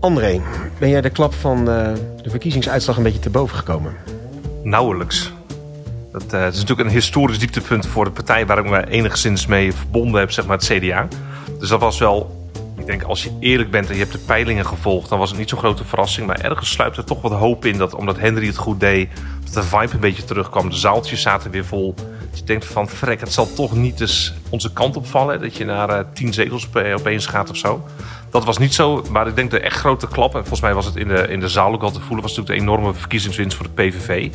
André, ben jij de klap van uh, de verkiezingsuitslag een beetje te boven gekomen? Nauwelijks. Dat, uh, is natuurlijk een historisch dieptepunt voor de partij waar ik me enigszins mee verbonden heb, zeg maar het CDA. Dus dat was wel, ik denk als je eerlijk bent en je hebt de peilingen gevolgd, dan was het niet zo'n grote verrassing. Maar ergens sluipt er toch wat hoop in dat omdat Henry het goed deed, dat de vibe een beetje terugkwam. De zaaltjes zaten weer vol. Dus je denkt van, frek, het zal toch niet eens onze kant opvallen. Dat je naar uh, tien zetels opeens gaat of zo. Dat was niet zo, maar ik denk de echt grote klap, en volgens mij was het in de, in de zaal ook al te voelen, was natuurlijk de enorme verkiezingswinst voor de PVV.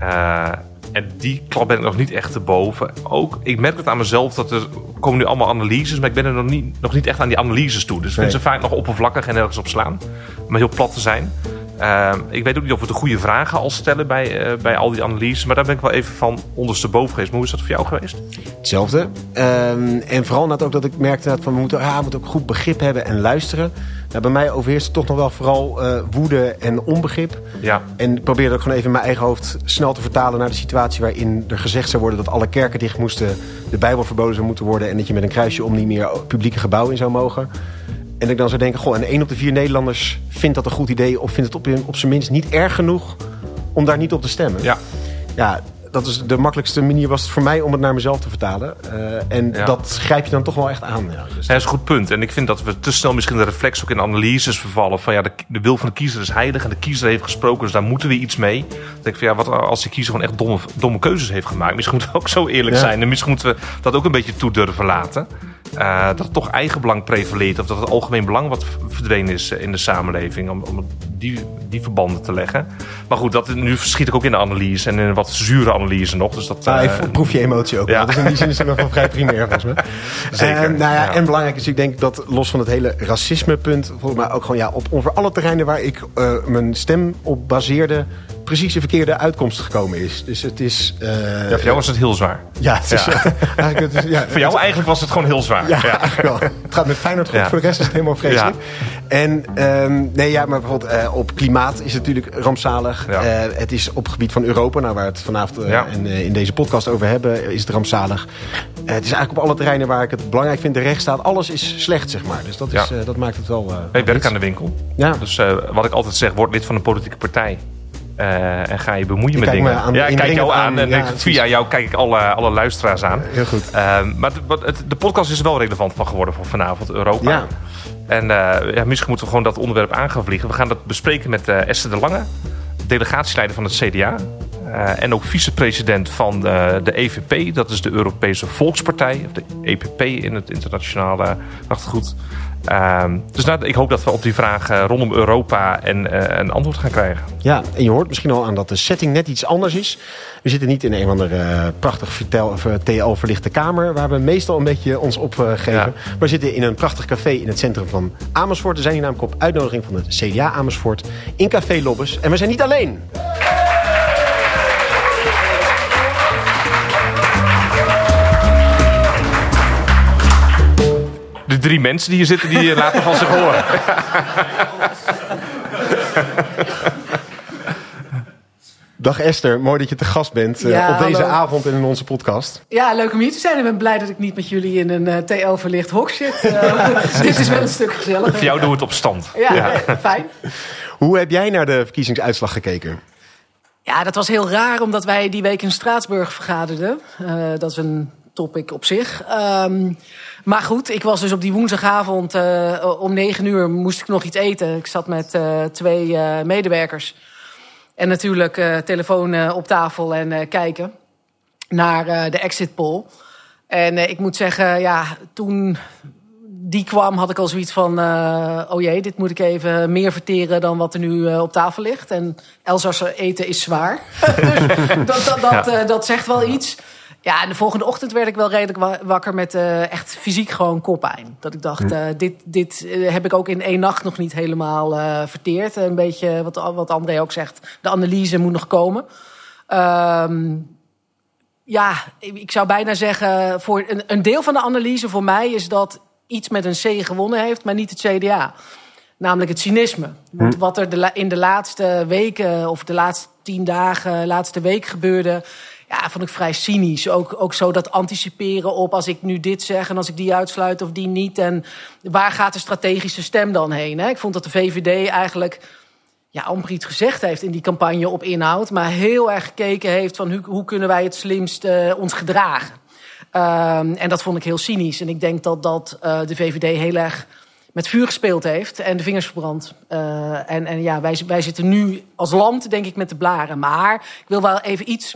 Uh, en die klap ben ik nog niet echt te boven. Ook, ik merk het aan mezelf dat er komen nu allemaal analyses, maar ik ben er nog niet, nog niet echt aan die analyses toe. Dus ik vind ze vaak nog oppervlakkig en ergens op slaan. Maar heel plat te zijn. Uh, ik weet ook niet of we de goede vragen al stellen bij, uh, bij al die analyses. Maar daar ben ik wel even van ondersteboven geweest. Maar hoe is dat voor jou geweest? Hetzelfde. Um, en vooral net ook dat ik merkte dat van, we, moeten, ja, we moeten ook goed begrip hebben en luisteren. Nou, bij mij overheerst toch nog wel vooral uh, woede en onbegrip. Ja. En ik probeerde ook gewoon even in mijn eigen hoofd snel te vertalen naar de situatie waarin er gezegd zou worden dat alle kerken dicht moesten, de Bijbel verboden zou moeten worden en dat je met een kruisje om niet meer publieke gebouwen in zou mogen. En ik dan zou denken, goh, en één op de vier Nederlanders vindt dat een goed idee... of vindt het op, op zijn minst niet erg genoeg om daar niet op te stemmen. Ja. Ja, dat is de makkelijkste manier was het voor mij om het naar mezelf te vertalen. Uh, en ja. dat grijp je dan toch wel echt aan. Ja, dus dat is een goed punt. En ik vind dat we te snel misschien de reflex ook in analyses vervallen. Van ja, de, de, wil van de kiezer is heilig en de kiezer heeft gesproken, dus daar moeten we iets mee. Dan denk ik van ja, wat als de kiezer gewoon echt domme, domme keuzes heeft gemaakt? Misschien moeten we ook zo eerlijk ja. zijn. En misschien moeten we dat ook een beetje toe durven laten. Uh, dat het toch eigenbelang prevaleert. Of dat het algemeen belang wat verdwenen is in de samenleving. Om, om die, die verbanden te leggen. Maar goed, dat, nu verschiet ik ook in de analyse. En in een wat zure analyse nog. Dus dat, ah, uh, proef je emotie ook ja. Dus in die zin is het nog wel vrij primair volgens mij. Zeker. En, nou ja, ja. en belangrijk is, ik denk dat los van het hele racisme-punt... volgens mij ook gewoon ja, op ongeveer alle terreinen waar ik mijn stem op baseerde precies de verkeerde uitkomst gekomen is. Dus het is... Uh, ja, voor jou was het heel zwaar. Ja, het is, ja. eigenlijk, het is, ja, voor jou eigenlijk was het gewoon heel zwaar. Ja, ja. Het gaat met Feyenoord goed, voor de rest is het helemaal vreselijk. En um, nee, ja, maar bijvoorbeeld uh, op klimaat is het natuurlijk rampzalig. Uh, het is op het gebied van Europa, nou, waar we het vanavond en, in deze podcast over hebben, is het rampzalig. het is eigenlijk op alle terreinen waar ik het belangrijk vind, de rechtsstaat, alles is slecht, zeg maar. Dus dat, is, dat maakt het wel... hey, werk aan de winkel. Ja. Dus wat ik altijd zeg, word lid van een politieke partij. Uh, en ga je bemoeien ik met dingen. Aan, ja, ik kijk jou aan, aan en ja, via jou kijk ik alle, alle luisteraars aan. Heel goed. Uh, maar de podcast is er wel relevant van geworden voor vanavond, Europa. Ja. En uh, ja, misschien moeten we gewoon dat onderwerp aan gaan vliegen. We gaan dat bespreken met Esther de Lange, delegatieleider van het CDA. En ook vicepresident van de, de EVP, dat is de Europese Volkspartij, of de EPP in het internationale achtergoed. Uh, dus nou, ik hoop dat we op die vraag uh, rondom Europa en, een antwoord gaan krijgen. Ja, en je hoort misschien al aan dat de setting net iets anders is. We zitten niet in een of andere prachtig TL-verlichte kamer... waar we meestal een beetje ons opgeven. Ja. We zitten in een prachtig café in het centrum van Amersfoort. We zijn hier namelijk op uitnodiging van het CDA Amersfoort in Café Lobbes. En we zijn niet alleen. Drie mensen die hier zitten, die laten van zich horen. Dag Esther, mooi dat je te gast bent uh, ja, op deze hallo. avond in onze podcast. Ja, leuk om hier te zijn. Ik ben blij dat ik niet met jullie in een uh, TL-verlicht hok zit. Uh, dit is wel een stuk gezelliger. Voor jou doen we het op stand. Ja, ja. fijn. Hoe heb jij naar de verkiezingsuitslag gekeken? Ja, dat was heel raar, omdat wij die week in Straatsburg vergaderden. dat is een topic op zich. Um, maar goed, ik was dus op die woensdagavond uh, om negen uur moest ik nog iets eten. Ik zat met uh, twee uh, medewerkers. En natuurlijk telefoon op tafel en kijken naar de exit poll. En ik moet zeggen, ja, toen die kwam had ik al zoiets van... oh jee, dit moet ik even meer verteren dan wat er nu op tafel ligt. En Elsasser eten is zwaar. dus dat, dat, dat, ja. dat zegt wel iets. Ja, en de volgende ochtend werd ik wel redelijk wakker met uh, echt fysiek gewoon koppijn. Dat ik dacht, uh, dit, dit uh, heb ik ook in één nacht nog niet helemaal verteerd. Een beetje wat, wat André ook zegt, de analyse moet nog komen. Um, ja, ik zou bijna zeggen, voor een, een deel van de analyse voor mij is dat iets met een C gewonnen heeft, maar niet het CDA. Namelijk het cynisme. Hm. Wat er de, in de laatste weken of de laatste tien dagen, laatste week gebeurde ja, vond ik vrij cynisch. Ook, ook zo dat anticiperen op als ik nu dit zeg en als ik die uitsluit of die niet. En waar gaat de strategische stem dan heen? Hè? Ik vond dat de VVD eigenlijk ja, amper iets gezegd heeft in die campagne op inhoud. Maar heel erg gekeken heeft van hoe, hoe kunnen wij het slimst uh, ons gedragen. Um, en dat vond ik heel cynisch. En ik denk dat, dat uh, de VVD heel erg met vuur gespeeld heeft en de vingers verbrand. Uh, en, en ja, wij, wij zitten nu als land, denk ik, met de blaren. Maar ik wil wel even iets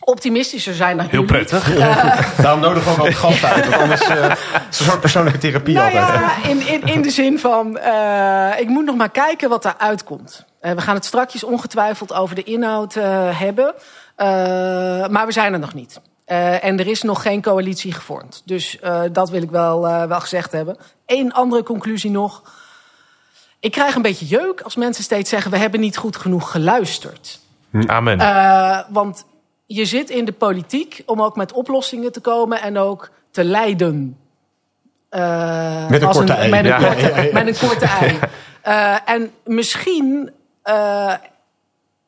optimistischer zijn dan Heel prettig. Uh, Daarom nodigen we ook gast uit. Want anders uh, is een soort persoonlijke therapie nou altijd. Ja, in, in, in de zin van, uh, ik moet nog maar kijken wat eruit komt. we gaan het strakjes ongetwijfeld over de inhoud hebben. maar we zijn er nog niet. en er is nog geen coalitie gevormd. Dus dat wil ik wel, wel gezegd hebben. Eén andere conclusie nog. Ik krijg een beetje jeuk als mensen steeds zeggen... we hebben niet goed genoeg geluisterd. Amen. want je zit in de politiek om ook met oplossingen te komen en ook te leiden. Uh, met een korte ei. Met een, ja. korte, ja, ja, met een korte ei. Uh, en misschien uh,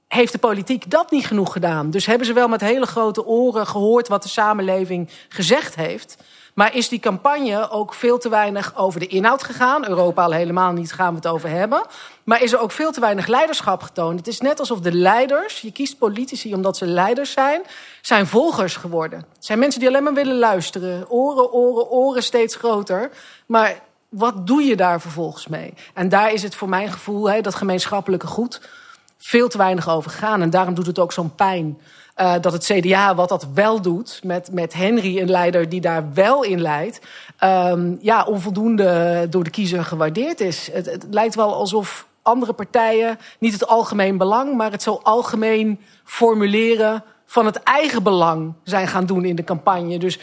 heeft de politiek dat niet genoeg gedaan. Dus hebben ze wel met hele grote oren gehoord wat de samenleving gezegd heeft. Maar is die campagne ook veel te weinig over de inhoud gegaan? Europa al helemaal niet, gaan we het over hebben. Maar is er ook veel te weinig leiderschap getoond? Het is net alsof de leiders, je kiest politici omdat ze leiders zijn, zijn volgers geworden. Het zijn mensen die alleen maar willen luisteren. Oren, oren, oren steeds groter. Maar wat doe je daar vervolgens mee? En daar is het voor mijn gevoel, hè, dat gemeenschappelijke goed, veel te weinig over gegaan. En daarom doet het ook zo'n pijn. Uh, dat het CDA, wat dat wel doet, met, met Henry, een leider die daar wel in leidt, um, ja, onvoldoende door de kiezer gewaardeerd is. Het, lijkt wel alsof andere partijen niet het algemeen belang, maar het zo algemeen formuleren van het eigen belang zijn gaan doen in de campagne. Dus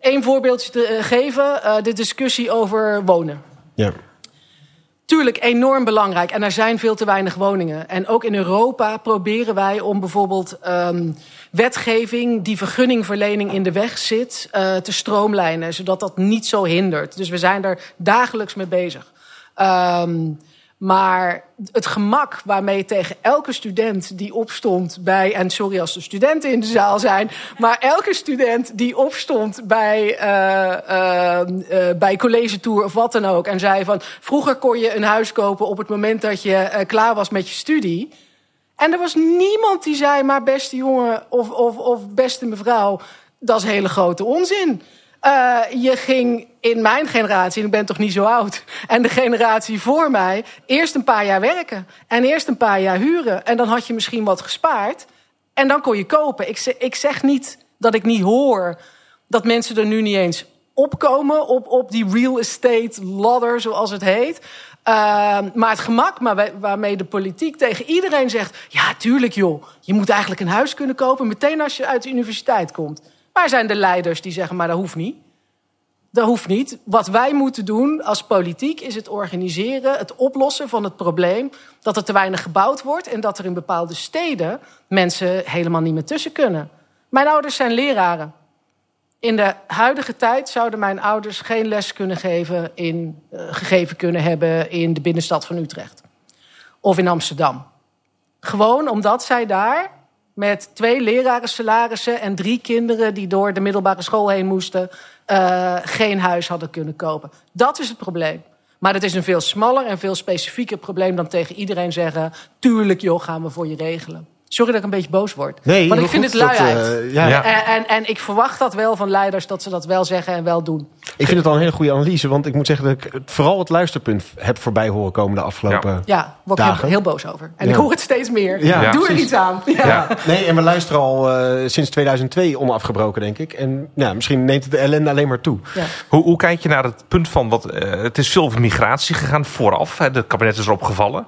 één voorbeeldje te geven: uh, de discussie over wonen. Ja. Tuurlijk enorm belangrijk. En er zijn veel te weinig woningen. En ook in Europa proberen wij om bijvoorbeeld um, wetgeving die vergunningverlening in de weg zit, uh, te stroomlijnen. Zodat dat niet zo hindert. Dus we zijn daar dagelijks mee bezig. Um, maar het gemak waarmee tegen elke student die opstond bij... en sorry als er studenten in de zaal zijn... maar elke student die opstond bij, uh, bij college tour of wat dan ook... en zei van vroeger kon je een huis kopen op het moment dat je klaar was met je studie... En er was niemand die zei, maar beste jongen of, of, of beste mevrouw... dat is hele grote onzin. Uh, je ging in mijn generatie, en ik ben toch niet zo oud... en de generatie voor mij, eerst een paar jaar werken. En eerst een paar jaar huren. En dan had je misschien wat gespaard. En dan kon je kopen. Ik ik zeg niet dat ik niet hoor dat mensen er nu niet eens opkomen... op, op die real estate ladder, zoals het heet... Uh, maar het gemak waarmee de politiek tegen iedereen zegt... ja, tuurlijk joh, je moet eigenlijk een huis kunnen kopen... meteen als je uit de universiteit komt... Waar zijn de leiders die zeggen, maar dat hoeft niet? Dat hoeft niet. Wat wij moeten doen als politiek is het organiseren, het oplossen van het probleem dat er te weinig gebouwd wordt en dat er in bepaalde steden mensen helemaal niet meer tussen kunnen. Mijn ouders zijn leraren. In de huidige tijd zouden mijn ouders geen les kunnen geven in, uh, gegeven kunnen hebben in de binnenstad van Utrecht of in Amsterdam. Gewoon omdat zij daar met twee leraren salarissen en drie kinderen die door de middelbare school heen moesten, uh, geen huis hadden kunnen kopen. Dat is het probleem. Maar het is een veel smaller en veel specifieker probleem dan tegen iedereen zeggen: tuurlijk, joh, gaan we voor je regelen. Sorry dat ik een beetje boos word. Nee, Want ik vind het luiheid. Uh, ja. ja. En, en, en, ik verwacht dat wel van leiders dat ze dat wel zeggen en wel doen. Ik vind het al een hele goede analyse. Want ik moet zeggen dat ik vooral het luisterpunt heb voorbij horen komen de afgelopen ja. Ja, word ik heel, heel boos over. En ik hoor het steeds meer. Ja, Doe er iets aan. Nee, en we luisteren al uh, sinds 2002 onafgebroken, denk ik. En ja, misschien neemt het de ellende alleen maar toe. Hoe, hoe, kijk je naar het punt van... Wat, uh, het is veel over migratie gegaan vooraf. Hè, het kabinet is erop gevallen.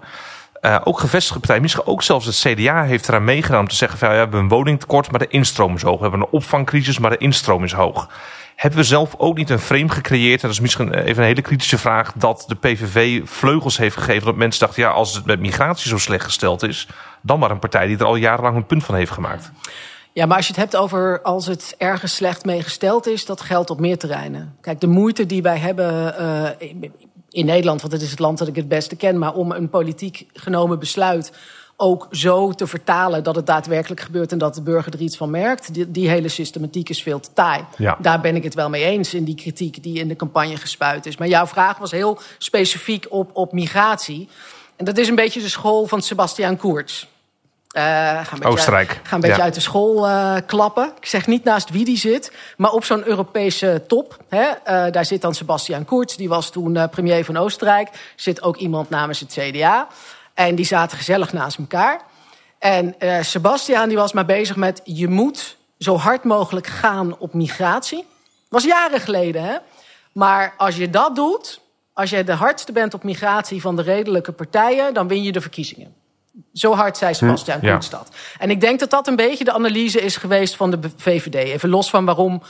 Uh, ook gevestigde partijen, misschien ook zelfs het CDA heeft eraan meegedaan om te zeggen van ja, we hebben een woningtekort, maar de instroom is hoog. We hebben een opvangcrisis, maar de instroom is hoog. Hebben we zelf ook niet een frame gecreëerd, en dat is misschien even een hele kritische vraag, dat de PVV vleugels heeft gegeven dat mensen dachten ja, als het met migratie zo slecht gesteld is, dan maar een partij die er al jarenlang een punt van heeft gemaakt. Ja, maar als je het hebt over als het ergens slecht mee gesteld is, dat geldt op meer terreinen. Kijk, de moeite die wij hebben uh, in Nederland, want het is het land dat ik het beste ken, maar om een politiek genomen besluit ook zo te vertalen dat het daadwerkelijk gebeurt en dat de burger er iets van merkt. Die, die hele systematiek is veel te taai. Ja. Daar ben ik het wel mee eens in die kritiek die in de campagne gespuit is. Maar jouw vraag was heel specifiek op, op migratie. En dat is een beetje de school van Sebastian Kurz. Uh, gaan een Oostenrijk. Uit, ga een beetje uit de school uh, klappen. Ik zeg niet naast wie die zit, maar op zo'n Europese top. Hè, uh, daar zit dan Sebastian Kurz, die was toen premier van Oostenrijk. Zit ook iemand namens het CDA. En die zaten gezellig naast elkaar. En uh, Sebastian die was maar bezig met... je moet zo hard mogelijk gaan op migratie. was jaren geleden, hè? Maar als je dat doet... als jij de hardste bent op migratie van de redelijke partijen... dan win je de verkiezingen. Zo hard zei Sebastian hm, ja. dat. En ik denk dat dat een beetje de analyse is geweest van de VVD. Even los van waarom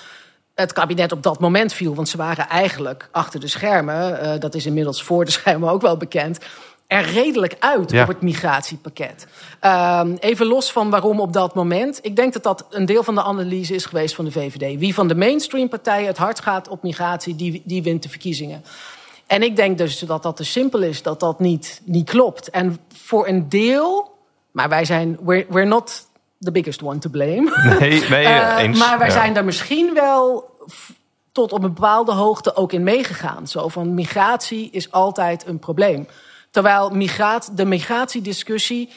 het kabinet op dat moment viel. Want ze waren eigenlijk achter de schermen... Uh, dat is inmiddels voor de schermen ook wel bekend er redelijk uit op het migratiepakket. Um, even los van waarom op dat moment. Ik denk dat dat een deel van de analyse is geweest van de VVD. Wie van de mainstream partijen het hard gaat op migratie, die, die wint de verkiezingen. En ik denk dus dat dat te simpel is, dat dat niet, niet klopt. En voor een deel, maar wij zijn, we're, we're not the biggest one to blame. Nee, nee uh, eens. Maar wij zijn daar misschien wel tot op een bepaalde hoogte ook in meegegaan. Zo van migratie is altijd een probleem. Terwijl migraat, de migratiediscussie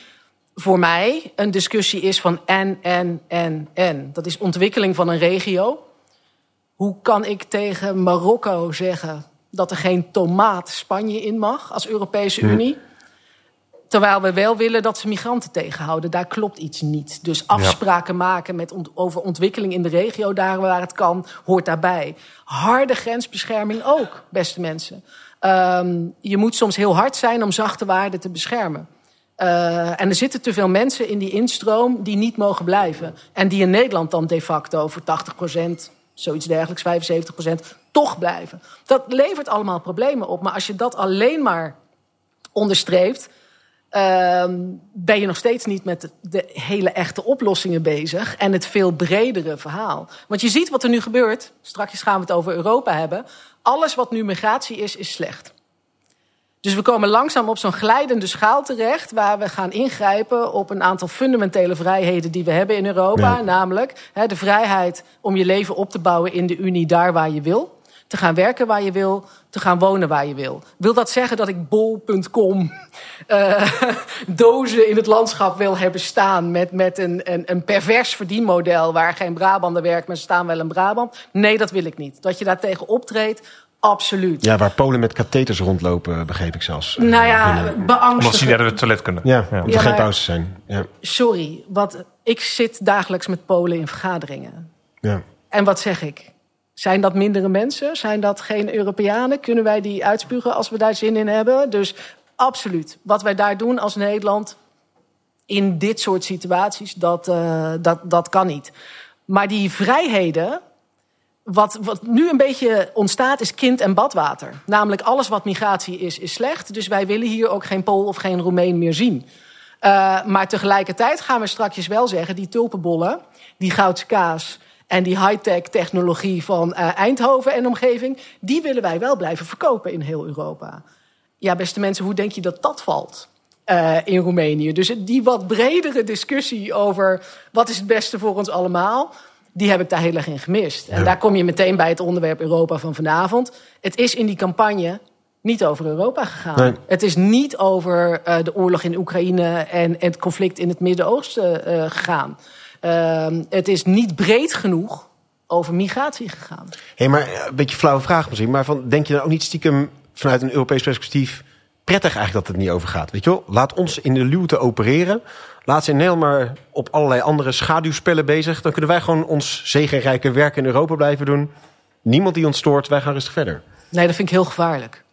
voor mij een discussie is van en, en, en, en. Dat is ontwikkeling van een regio. Hoe kan ik tegen Marokko zeggen dat er geen tomaat Spanje in mag als Europese Unie? Terwijl we wel willen dat ze migranten tegenhouden. Daar klopt iets niet. Dus afspraken maken met over ontwikkeling in de regio, daar waar het kan, hoort daarbij. Harde grensbescherming ook, beste mensen. Um, je moet soms heel hard zijn om zachte waarden te beschermen. Uh, en er zitten te veel mensen in die instroom die niet mogen blijven. En die in Nederland dan de facto voor 80 procent, zoiets dergelijks, 75 procent, toch blijven. Dat levert allemaal problemen op. Maar als je dat alleen maar onderstreept, uh, ben je nog steeds niet met de hele echte oplossingen bezig. En het veel bredere verhaal. Want je ziet wat er nu gebeurt. Straks gaan we het over Europa hebben alles wat nu migratie is, is slecht. Dus we komen langzaam op zo'n glijdende schaal terecht... waar we gaan ingrijpen op een aantal fundamentele vrijheden die we hebben in Europa. Namelijk hè, de vrijheid om je leven op te bouwen in de Unie daar waar je wil. Te gaan werken waar je wil, te gaan wonen waar je wil. Wil dat zeggen dat ik bol.com uh, dozen in het landschap wil hebben staan... met, met een, een, een pervers verdienmodel waar geen Brabander werkt... maar ze staan wel in Brabant? Nee, dat wil ik niet. Dat je daartegen optreedt, Absoluut. Ja, waar Polen met katheters rondlopen, begreep ik zelfs. Nou ja, beangstigend. Omdat ze niet naar het toilet kunnen. Ja, ja. omdat er geen pauzes zijn. Ja. Sorry, wat, ik zit dagelijks met Polen in vergaderingen. Ja. En wat zeg ik? Zijn dat mindere mensen? Zijn dat geen Europeanen? Kunnen wij die uitspugen als we daar zin in hebben? Dus absoluut. Wat wij daar doen als Nederland in dit soort situaties, dat, uh, dat, dat kan niet. Maar die vrijheden, wat, wat nu een beetje ontstaat, is kind- en badwater. Namelijk alles wat migratie is, is slecht. Dus wij willen hier ook geen Pool of geen Roemeen meer zien. Uh, maar tegelijkertijd gaan we straks wel zeggen... die tulpenbollen, die goudse kaas en die high-tech technologie van uh, Eindhoven en omgeving... die willen wij wel blijven verkopen in heel Europa. Ja, beste mensen, hoe denk je dat dat valt? Uh, in Roemenië. Dus die wat bredere discussie over wat is het beste voor ons allemaal die heb ik daar heel erg in gemist. En daar kom je meteen bij het onderwerp Europa van vanavond. Het is in die campagne niet over Europa gegaan. Het is niet over uh, de oorlog in Oekraïne en het conflict in het Midden-Oosten uh, gegaan. Uh, het is niet breed genoeg over migratie gegaan. Hé, hey, maar een beetje flauwe vraag misschien. Maar van, denk je nou ook niet stiekem vanuit een Europees perspectief prettig eigenlijk dat het niet over gaat? Weet je wel? Laat ons in de luwte opereren. Laat ze in Nederland maar op allerlei andere schaduwspellen bezig. Dan kunnen wij gewoon ons zegenrijke werk in Europa blijven doen. Niemand die ons stoort, wij gaan rustig verder. Nee, dat vind ik heel gevaarlijk.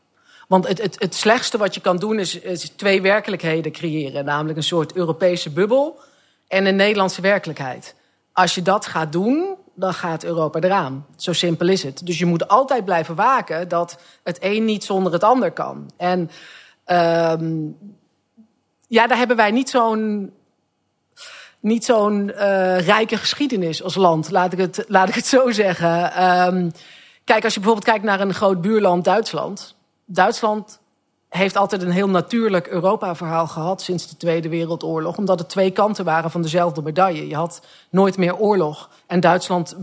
Want het, het, het slechtste wat je kan doen is, is twee werkelijkheden creëren. Namelijk een soort Europese bubbel en een Nederlandse werkelijkheid. Als je dat gaat doen, dan gaat Europa eraan. Zo simpel is het. Dus je moet altijd blijven waken dat het een niet zonder het ander kan. En um, ja, daar hebben wij niet zo'n niet zo'n uh, rijke geschiedenis als land, laat ik het, laat ik het zo zeggen. Um, kijk, als je bijvoorbeeld kijkt naar een groot buurland Duitsland. Duitsland heeft altijd een heel natuurlijk Europa-verhaal gehad sinds de Tweede Wereldoorlog. Omdat het twee kanten waren van dezelfde medaille. Je had nooit meer oorlog. En Duitsland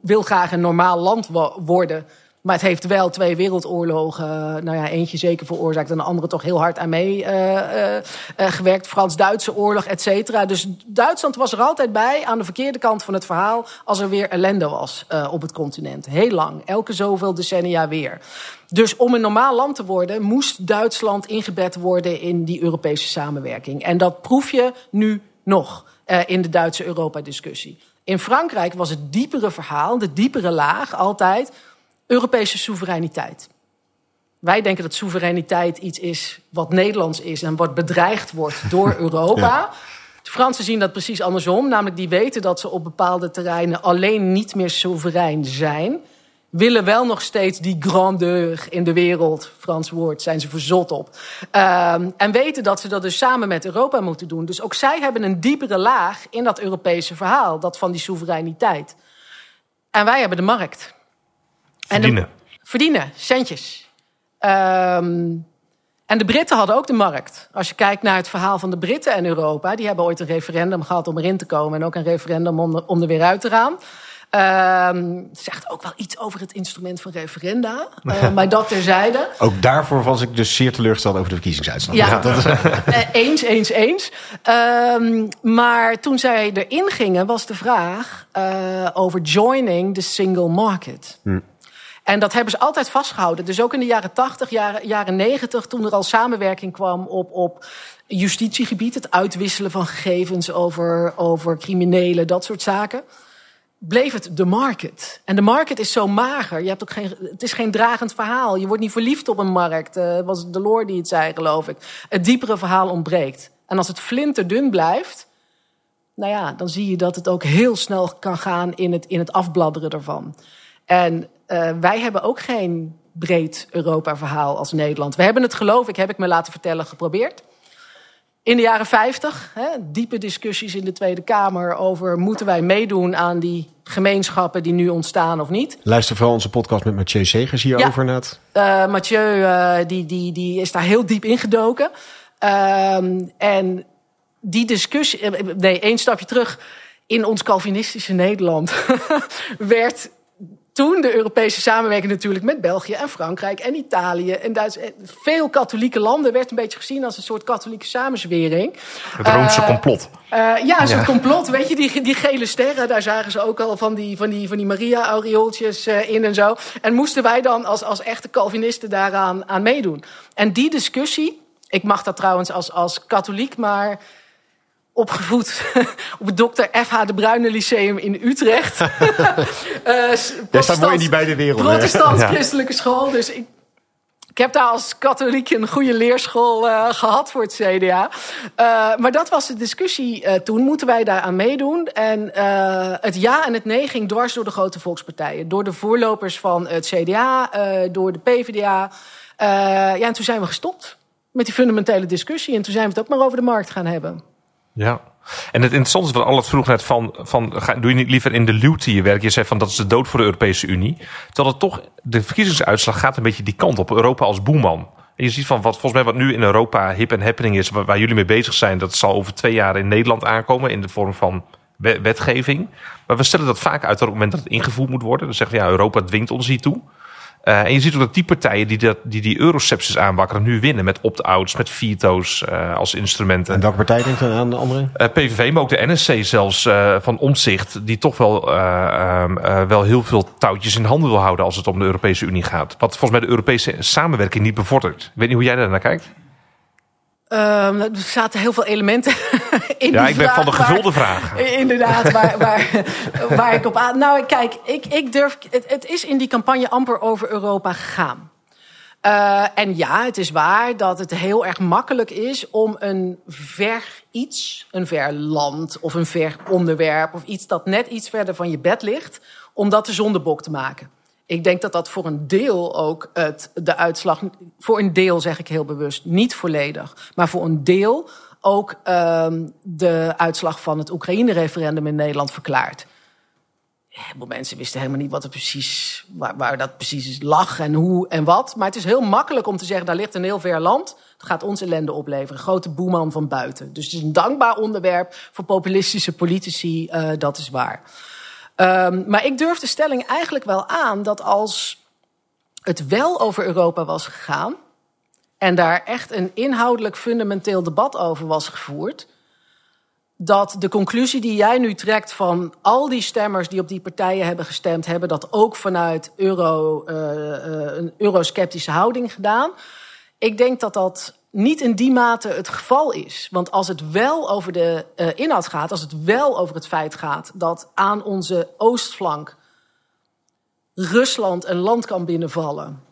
wil graag een normaal land worden. Maar het heeft wel twee wereldoorlogen, nou ja, eentje zeker veroorzaakt en de andere toch heel hard aan mee uh, uh, gewerkt. Frans-Duitse oorlog, et cetera. Dus Duitsland was er altijd bij aan de verkeerde kant van het verhaal als er weer ellende was op het continent. Heel lang, elke zoveel decennia weer. Dus om een normaal land te worden, moest Duitsland ingebed worden in die Europese samenwerking. En dat proef je nu nog in de Duitse Europa-discussie. In Frankrijk was het diepere verhaal, de diepere laag altijd Europese soevereiniteit. Wij denken dat soevereiniteit iets is wat Nederlands is en wat bedreigd wordt door Europa. De Fransen zien dat precies andersom, namelijk die weten dat ze op bepaalde terreinen alleen niet meer soeverein zijn. Willen wel nog steeds die grandeur in de wereld, Frans woord, zijn ze verzot op. Uh, en weten dat ze dat dus samen met Europa moeten doen. Dus ook zij hebben een diepere laag in dat Europese verhaal, dat van die soevereiniteit. En wij hebben de markt. Verdienen. verdienen, centjes. Um, en de Britten hadden ook de markt. Als je kijkt naar het verhaal van de Britten en Europa... die hebben ooit een referendum gehad om erin te komen... en ook een referendum om er, om er weer uit te gaan. Um, zegt ook wel iets over het instrument van referenda. Uh, maar dat terzijde. Ook daarvoor was ik dus zeer teleurgesteld over de verkiezingsuitslag. Ja, dat is... eens, eens, eens. Um, maar toen zij erin gingen, was de vraag uh, over joining the single market. Hm. En dat hebben ze altijd vastgehouden. Dus ook in de jaren 80, jaren, jaren 90, toen er al samenwerking kwam op, op justitiegebied, het uitwisselen van gegevens over, over criminelen, dat soort zaken. Bleef het de market. En de market is zo mager. Je hebt ook geen, het is geen dragend verhaal. Je wordt niet verliefd op een markt. Uh, was het Delors die het zei, geloof ik. Het diepere verhaal ontbreekt. En als het flinterdun blijft, nou ja, dan zie je dat het ook heel snel kan gaan in het, in het afbladderen ervan. En uh, wij hebben ook geen breed Europa-verhaal als Nederland. We hebben het, geloof ik, heb ik me laten vertellen, geprobeerd. In de jaren 50, hè, diepe discussies in de Tweede Kamer over moeten wij meedoen aan die gemeenschappen die nu ontstaan of niet. Luister vooral onze podcast met Mathieu Segers hierover. Ja, uh, Mathieu uh, die, die, die is daar heel diep ingedoken. Uh, en die discussie, nee, één stapje terug. In ons Calvinistische Nederland werd toen de Europese samenwerking natuurlijk met België en Frankrijk en Italië en Duitsland. Veel katholieke landen werd een beetje gezien als een soort katholieke samenzwering. Het Roomse uh, complot. Uh, ja, een soort complot. Weet je, die, die gele sterren, daar zagen ze ook al van die, van die, van die Maria-aureooltjes uh, in en zo. En moesten wij dan als, als echte Calvinisten daaraan aan meedoen. En die discussie, ik mag dat trouwens als, als katholiek, maar opgevoed op het Dr. F.H. de Bruyne Lyceum in Utrecht. uh, Jij staat mooi in die beide werelden. Protestant-christelijke school. Dus ik, ik heb daar als katholiek een goede leerschool uh, gehad voor het CDA. Uh, maar dat was de discussie uh, toen. Moeten wij daaraan meedoen? En het ja en het nee ging dwars door de grote volkspartijen. Door de voorlopers van het CDA, door de PvdA. ja, en toen zijn we gestopt met die fundamentele discussie. En toen zijn we het ook maar over de markt gaan hebben. Ja. En het interessante is wat Al het vroeg net van, van ga, doe je niet liever in de luwte je werk? Je zei van dat is de dood voor de Europese Unie. Terwijl het toch, de verkiezingsuitslag gaat een beetje die kant op. Europa als boeman. En je ziet van wat volgens mij wat nu in Europa hip en happening is, waar, jullie mee bezig zijn, dat zal over twee jaar in Nederland aankomen in de vorm van wetgeving. Maar we stellen dat vaak uit op het moment dat het ingevoerd moet worden. Dan zeggen we ja, Europa dwingt ons hiertoe. Uh, en je ziet ook dat die partijen die dat, die, die eurocepsis aanwakkeren nu winnen. Met opt-outs, met veto's uh, als instrumenten. En welke partij denkt dan aan de andere? Uh, PVV, maar ook de NSC zelfs van Omzicht. Die toch wel, ehm, wel heel veel touwtjes in handen wil houden als het om de Europese Unie gaat. Wat volgens mij de Europese samenwerking niet bevordert. Ik weet niet hoe jij daar naar kijkt. Um, er zaten heel veel elementen in ja, ik ben van de gevulde vraag. Inderdaad, waar, waar, waar ik op aan. Nou, kijk, ik, ik durf. Het, het is in die campagne amper over Europa gegaan. Uh, en ja, het is waar dat het heel erg makkelijk is om een ver iets, een ver land of een ver onderwerp of iets dat net iets verder van je bed ligt, om dat de zondebok te maken. Ik denk dat dat voor een deel ook het, de uitslag, voor een deel zeg ik heel bewust, niet volledig, maar voor een deel ook um, de uitslag van het Oekraïne-referendum in Nederland verklaart. Heel mensen wisten helemaal niet wat er precies, waar, waar dat precies lag en hoe en wat. Maar het is heel makkelijk om te zeggen, daar ligt een heel ver land. Dat gaat ons ellende opleveren. Grote boeman van buiten. Dus het is een dankbaar onderwerp voor populistische politici, uh, dat is waar. Um, maar ik durf de stelling eigenlijk wel aan dat als het wel over Europa was gegaan... en daar echt een inhoudelijk fundamenteel debat over was gevoerd dat de conclusie die jij nu trekt van al die stemmers die op die partijen hebben gestemd, hebben dat ook vanuit euro, uh, een eurosceptische houding gedaan. Ik denk dat dat niet in die mate het geval is. Want als het wel over de uh, inhoud gaat, als het wel over het feit gaat dat aan onze oostflank Rusland een land kan binnenvallen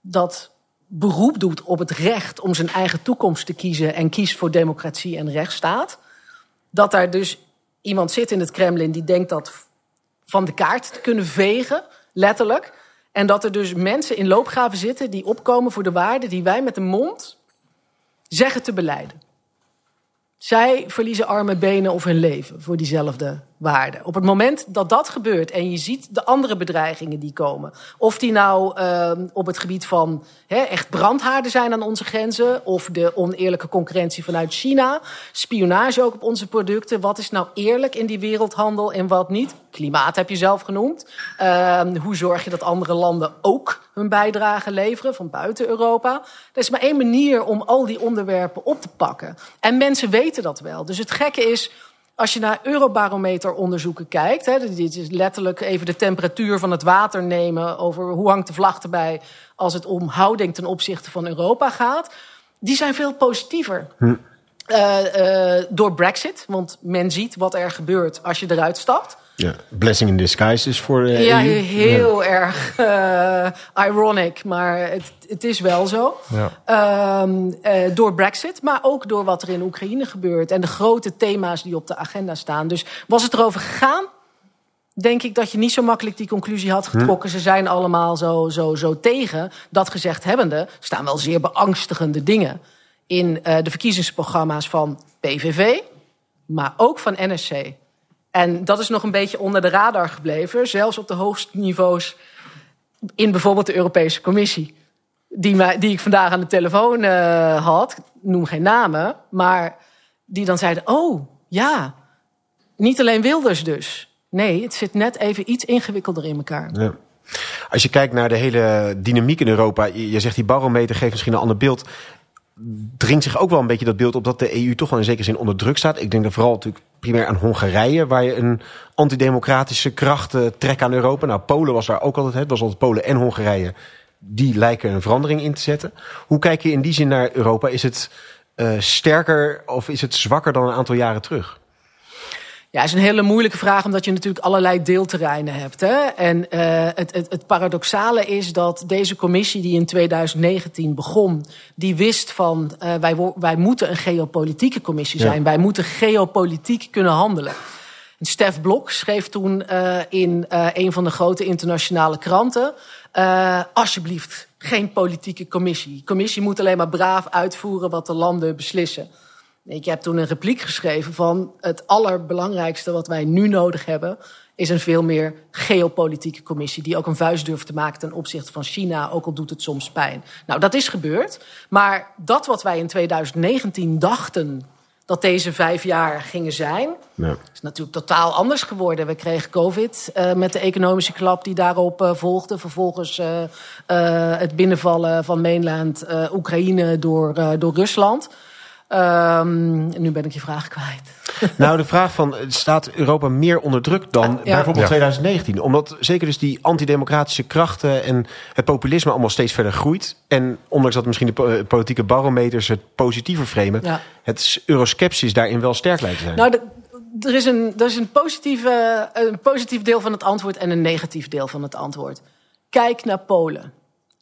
dat beroep doet op het recht om zijn eigen toekomst te kiezen en kiest voor democratie en rechtsstaat dat daar dus iemand zit in het Kremlin die denkt dat van de kaart te kunnen vegen, letterlijk. En dat er dus mensen in loopgraven zitten die opkomen voor de waarden die wij met de mond zeggen te beleiden. Zij verliezen arme benen of hun leven voor diezelfde waarde. Op het moment dat dat gebeurt en je ziet de andere bedreigingen die komen, of die nou uh, op het gebied van he, echt brandhaarden zijn aan onze grenzen, of de oneerlijke concurrentie vanuit China, spionage ook op onze producten. Wat is nou eerlijk in die wereldhandel en wat niet? Klimaat heb je zelf genoemd. Uh, hoe zorg je dat andere landen ook hun bijdrage leveren van buiten Europa? Er is maar één manier om al die onderwerpen op te pakken. En mensen weten dat wel. Dus het gekke is als je naar Eurobarometer-onderzoeken kijkt, hè, dit is letterlijk even de temperatuur van het water nemen over hoe hangt de vlag erbij als het om houding ten opzichte van Europa gaat, die zijn veel positiever. Hm. Uh, uh, door Brexit, want men ziet wat er gebeurt als je eruit stapt. Ja, blessing in disguise is voor de Ja, EU. heel ja. erg uh, ironic, maar het, het is wel zo. Ja. Um, uh, door Brexit, maar ook door wat er in Oekraïne gebeurt... en de grote thema's die op de agenda staan. Dus was het erover gegaan, denk ik dat je niet zo makkelijk die conclusie had getrokken. Hm. Ze zijn allemaal zo, zo, zo tegen. Dat gezegd hebbende staan wel zeer beangstigende dingen... in de verkiezingsprogramma's van PVV, maar ook van NSC... En dat is nog een beetje onder de radar gebleven, zelfs op de hoogste niveaus in bijvoorbeeld de Europese Commissie. Die, die ik vandaag aan de telefoon uh, had, noem geen namen, maar die dan zeiden: Oh ja, niet alleen Wilders dus. Nee, het zit net even iets ingewikkelder in elkaar. Ja. Als je kijkt naar de hele dynamiek in Europa, je zegt die barometer geeft misschien een ander beeld dringt zich ook wel een beetje dat beeld op dat de EU toch wel in zekere zin onder druk staat. Ik denk dan vooral natuurlijk primair aan Hongarije, waar je een antidemocratische kracht trekt aan Europa. Nou, Polen was daar ook altijd, het was altijd Polen en Hongarije. Die lijken een verandering in te zetten. Hoe kijk je in die zin naar Europa? Is het uh, sterker of is het zwakker dan een aantal jaren terug? Ja, is een hele moeilijke vraag, omdat je natuurlijk allerlei deelterreinen hebt. Hè? En uh, het, het, het paradoxale is dat deze commissie die in 2019 begon, die wist van uh, wij, wij moeten een geopolitieke commissie zijn. Ja. Wij moeten geopolitiek kunnen handelen. En Stef Blok schreef toen uh, in een van de grote internationale kranten: alsjeblieft, geen politieke commissie. De commissie moet alleen maar braaf uitvoeren wat de landen beslissen. Ik heb toen een repliek geschreven van het allerbelangrijkste wat wij nu nodig hebben is een veel meer geopolitieke commissie die ook een vuist durft te maken ten opzichte van China, ook al doet het soms pijn. Nou, dat is gebeurd, maar dat wat wij in 2019 dachten dat deze vijf jaar gingen zijn, ja. is natuurlijk totaal anders geworden. We kregen COVID uh, met de economische klap die daarop uh, volgde. Vervolgens uh, het binnenvallen van mainland Oekraïne door, door Rusland. Um, nu ben ik je vraag kwijt. Nou, de vraag van, staat Europa meer onder druk dan ja. bijvoorbeeld ja. 2019? Omdat zeker dus die antidemocratische krachten en het populisme allemaal steeds verder groeit. En ondanks dat misschien de politieke barometers het positiever framen, ja. het euroskepsis daarin wel sterk lijkt te zijn. Nou, de, er is, een, er is een, positieve, een positief deel van het antwoord en een negatief deel van het antwoord. Kijk naar Polen.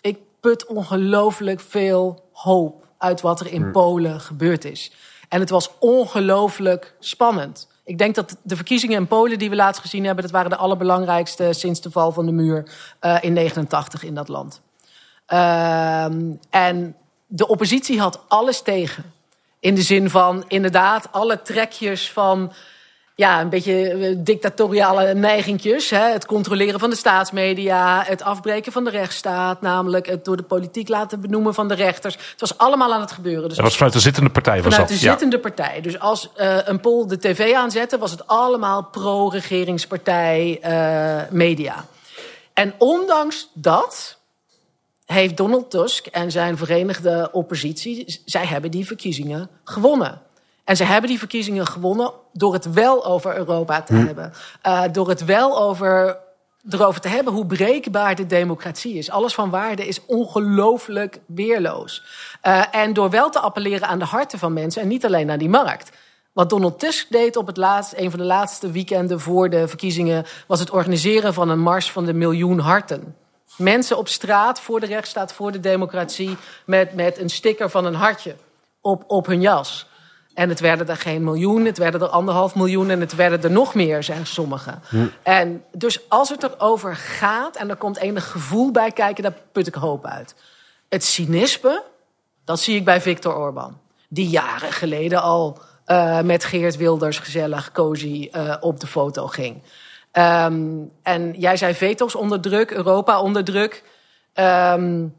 Ik put ongelooflijk veel hoop uit wat er in hmm. Polen gebeurd is. En het was ongelooflijk spannend. Ik denk dat de verkiezingen in Polen die we laatst gezien hebben, dat waren de allerbelangrijkste sinds de val van de muur uh, in 89 in dat land. Uh, en de oppositie had alles tegen. In de zin van inderdaad alle trekjes van ja, een beetje eh, dictatoriale neigingjes. Hè? Het controleren van de staatsmedia, het afbreken van de rechtsstaat, namelijk het door de politiek laten benoemen van de rechters. Het was allemaal aan het gebeuren. Dus dat was vanuit de zittende partij. Was vanuit de zittende partij. Dus als uh, een poll de tv aanzette, was het allemaal pro-regeringspartij uh, media. En ondanks dat heeft Donald Tusk en zijn verenigde oppositie, zij hebben die verkiezingen gewonnen. En ze hebben die verkiezingen gewonnen door het wel over Europa te hm. hebben. Uh, door het wel over, erover te hebben hoe breekbaar de democratie is. Alles van waarde is ongelooflijk weerloos. Uh, en door wel te appelleren aan de harten van mensen en niet alleen naar die markt. Wat Donald Tusk deed op het laatst, een van de laatste weekenden voor de verkiezingen, was het organiseren van een mars van de miljoen harten. Mensen op straat voor de rechtsstaat, voor de democratie, met, met een sticker van een hartje op, op hun jas. En het werden er geen miljoen, het werden er anderhalf miljoen en het werden er nog meer, zeggen sommigen. Hm. En dus als het erover gaat en er komt enig gevoel bij kijken, daar put ik hoop uit. Het cynisme, dat zie ik bij Viktor Orban. Die jaren geleden al uh, met Geert Wilders gezellig, cozy uh, op de foto ging. Um, en jij zei veto's onder druk, Europa onder druk. Um,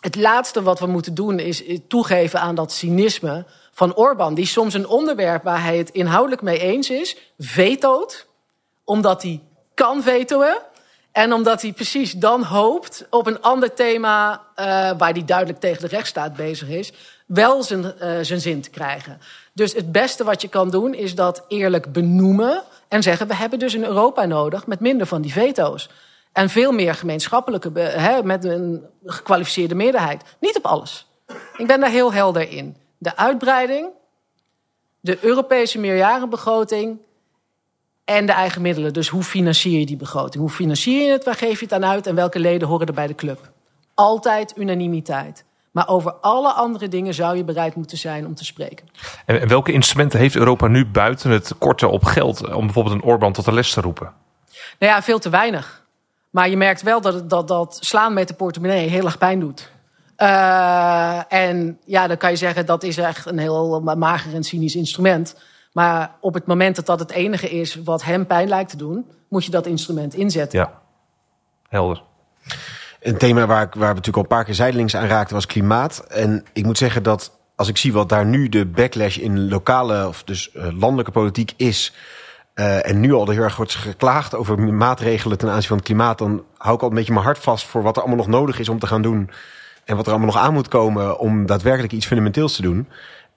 het laatste wat we moeten doen is toegeven aan dat cynisme van Orbán, die soms een onderwerp waar hij het inhoudelijk mee eens is, vetoot, omdat hij kan vetoen. En omdat hij precies dan hoopt op een ander thema, uh, waar hij duidelijk tegen de rechtsstaat bezig is, wel zijn, uh, zijn zin te krijgen. Dus het beste wat je kan doen is dat eerlijk benoemen en zeggen: we hebben dus een Europa nodig met minder van die veto's. En veel meer gemeenschappelijke, met een gekwalificeerde meerderheid. Niet op alles. Ik ben daar heel helder in de uitbreiding, de Europese meerjarenbegroting en de eigen middelen. Dus hoe financier je die begroting? Hoe financier je het? Waar geef je het aan uit? En welke leden horen er bij de club? Altijd unanimiteit. Maar over alle andere dingen zou je bereid moeten zijn om te spreken. En welke instrumenten heeft Europa nu buiten het korten op geld om bijvoorbeeld een Orbán tot de les te roepen? Nou ja, veel te weinig. Maar je merkt wel dat, dat, dat slaan met de portemonnee heel erg pijn doet. Uh, en ja, dan kan je zeggen dat is echt een heel mager en cynisch instrument. Maar op het moment dat dat het enige is wat hem pijn lijkt te doen, moet je dat instrument inzetten. Ja, helder. Een thema waar, ik, waar we natuurlijk al een paar keer zijdelings aan raakten was klimaat. En ik moet zeggen dat als ik zie wat daar nu de backlash in lokale of dus uh, landelijke politiek is. Uh, en nu al heel erg wordt geklaagd over maatregelen ten aanzien van het klimaat. Dan hou ik al een beetje mijn hart vast voor wat er allemaal nog nodig is om te gaan doen en wat er allemaal nog aan moet komen om daadwerkelijk iets fundamenteels te doen.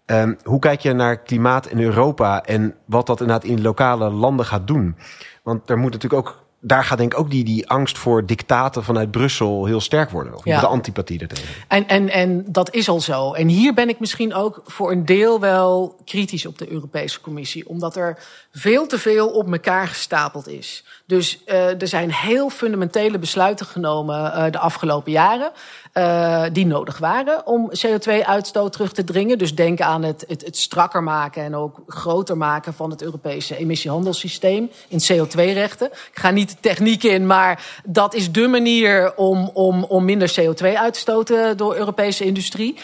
Um, hoe kijk je naar klimaat in Europa en wat dat inderdaad in lokale landen gaat doen? Want er moet natuurlijk ook daar gaat denk ik ook die, die angst voor dictaten vanuit Brussel heel sterk worden. Of ja. de antipathie ertegen. En, en, en dat is al zo. En hier ben ik misschien ook voor een deel wel kritisch op de Europese Commissie. Omdat er veel te veel op elkaar gestapeld is. Dus uh, er zijn heel fundamentele besluiten genomen uh, de afgelopen jaren. Uh, die nodig waren om CO2-uitstoot terug te dringen. Dus denk aan het, het, het, strakker maken en ook groter maken van het Europese emissiehandelssysteem in CO2-rechten. Ik ga niet de techniek in, maar dat is de manier om, om, om minder CO2 uit te stoten door Europese industrie.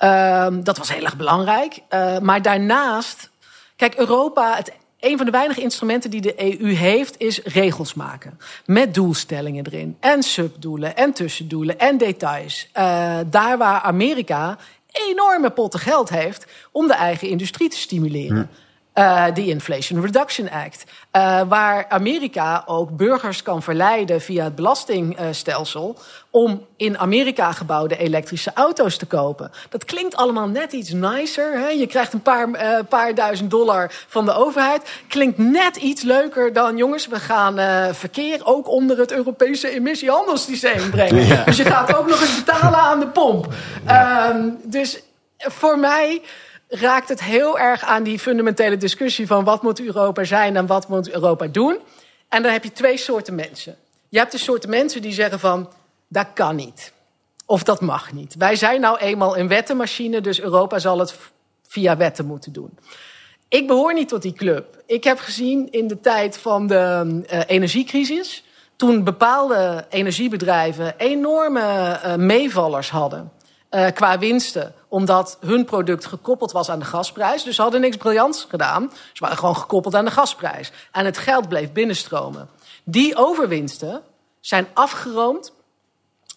Uh, dat was heel erg belangrijk. Maar daarnaast, kijk, Europa, het een van de weinige instrumenten die de EU heeft, is regels maken. Met doelstellingen erin. En subdoelen, en tussendoelen, en details. Uh, daar waar Amerika enorme potten geld heeft om de eigen industrie te stimuleren. Hm. Uh, de Inflation Reduction Act. Uh, waar Amerika ook burgers kan verleiden via het belastingstelsel om in Amerika gebouwde elektrische auto's te kopen. Dat klinkt allemaal net iets nicer. Hè? Je krijgt een paar, uh, paar duizend dollar van de overheid. Klinkt net iets leuker dan, jongens, we gaan verkeer ook onder het Europese emissiehandelssysteem brengen. Ja. Dus je gaat ook nog eens betalen aan de pomp. Ehm, dus voor mij raakt het heel erg aan die fundamentele discussie van wat moet Europa zijn en wat moet Europa doen. En dan heb je twee soorten mensen. Je hebt de soorten mensen die zeggen van dat kan niet. Of dat mag niet. Wij zijn nou eenmaal een wettenmachine, dus Europa zal het via wetten moeten doen. Ik behoor niet tot die club. Ik heb gezien in de tijd van de uh, energiecrisis, toen bepaalde energiebedrijven enorme uh, meevallers hadden uh, qua winsten omdat hun product gekoppeld was aan de gasprijs. Dus ze hadden niks briljants gedaan. Ze waren gewoon gekoppeld aan de gasprijs. En het geld bleef binnenstromen. Die overwinsten zijn afgeroomd.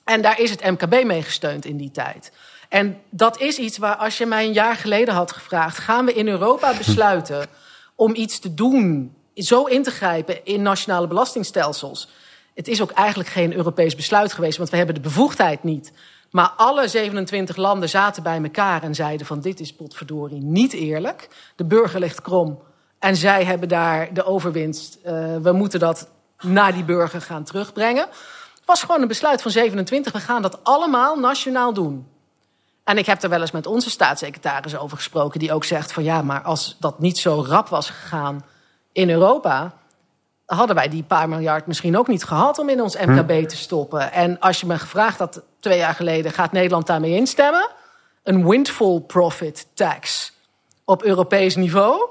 En daar is het MKB mee gesteund in die tijd. En dat is iets waar, als je mij een jaar geleden had gevraagd... gaan we in Europa besluiten om iets te doen... zo in te grijpen in nationale belastingstelsels... Het is ook eigenlijk geen Europees besluit geweest, want we hebben de bevoegdheid niet. Maar alle 27 landen zaten bij elkaar en zeiden van dit is potverdorie niet eerlijk. De burger ligt krom en zij hebben daar de overwinst. Uh, we moeten dat naar die burger gaan terugbrengen. Het was gewoon een besluit van 27. We gaan dat allemaal nationaal doen. En ik heb er wel eens met onze staatssecretaris over gesproken, die ook zegt van ja, maar als dat niet zo rap was gegaan in Europa, hadden wij die paar miljard misschien ook niet gehad om in ons MKB hm. te stoppen. En als je me gevraagd had twee jaar geleden, gaat Nederland daarmee instemmen? Een windfall profit tax op Europees niveau.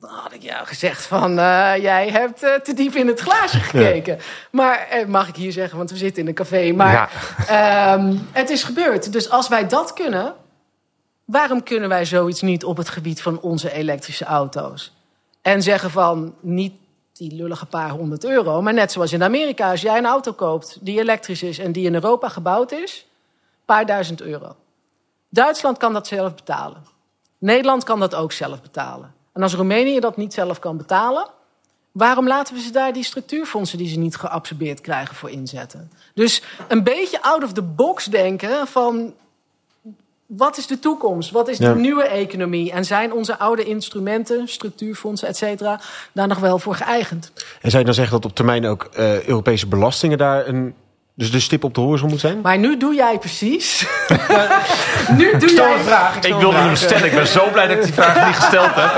Dan had ik jou gezegd van, uh, jij hebt uh, te diep in het glaasje gekeken. Maar, uh, mag ik hier zeggen, want we zitten in een café. Maar ja. um, het is gebeurd. Dus als wij dat kunnen, waarom kunnen wij zoiets niet op het gebied van onze elektrische auto's? En zeggen van, niet die lullige paar honderd euro. Maar net zoals in Amerika, als jij een auto koopt die elektrisch is en die in Europa gebouwd is, paar duizend euro. Duitsland kan dat zelf betalen. Nederland kan dat ook zelf betalen. En als Roemenië dat niet zelf kan betalen, waarom laten we ze daar die structuurfondsen die ze niet geabsorbeerd krijgen voor inzetten? Dus een beetje out of the box denken van wat is de toekomst? Wat is de nieuwe economie? En zijn onze oude instrumenten, structuurfondsen, et cetera, daar nog wel voor geëigend? En zou je dan zeggen dat op termijn ook uh, Europese belastingen daar een dus de stip op de horizon moet zijn? Maar nu doe jij precies. nu doe jij... een vraag. Ik, ik wilde hem stellen. Ik ben zo blij dat ik die vraag niet gesteld heb.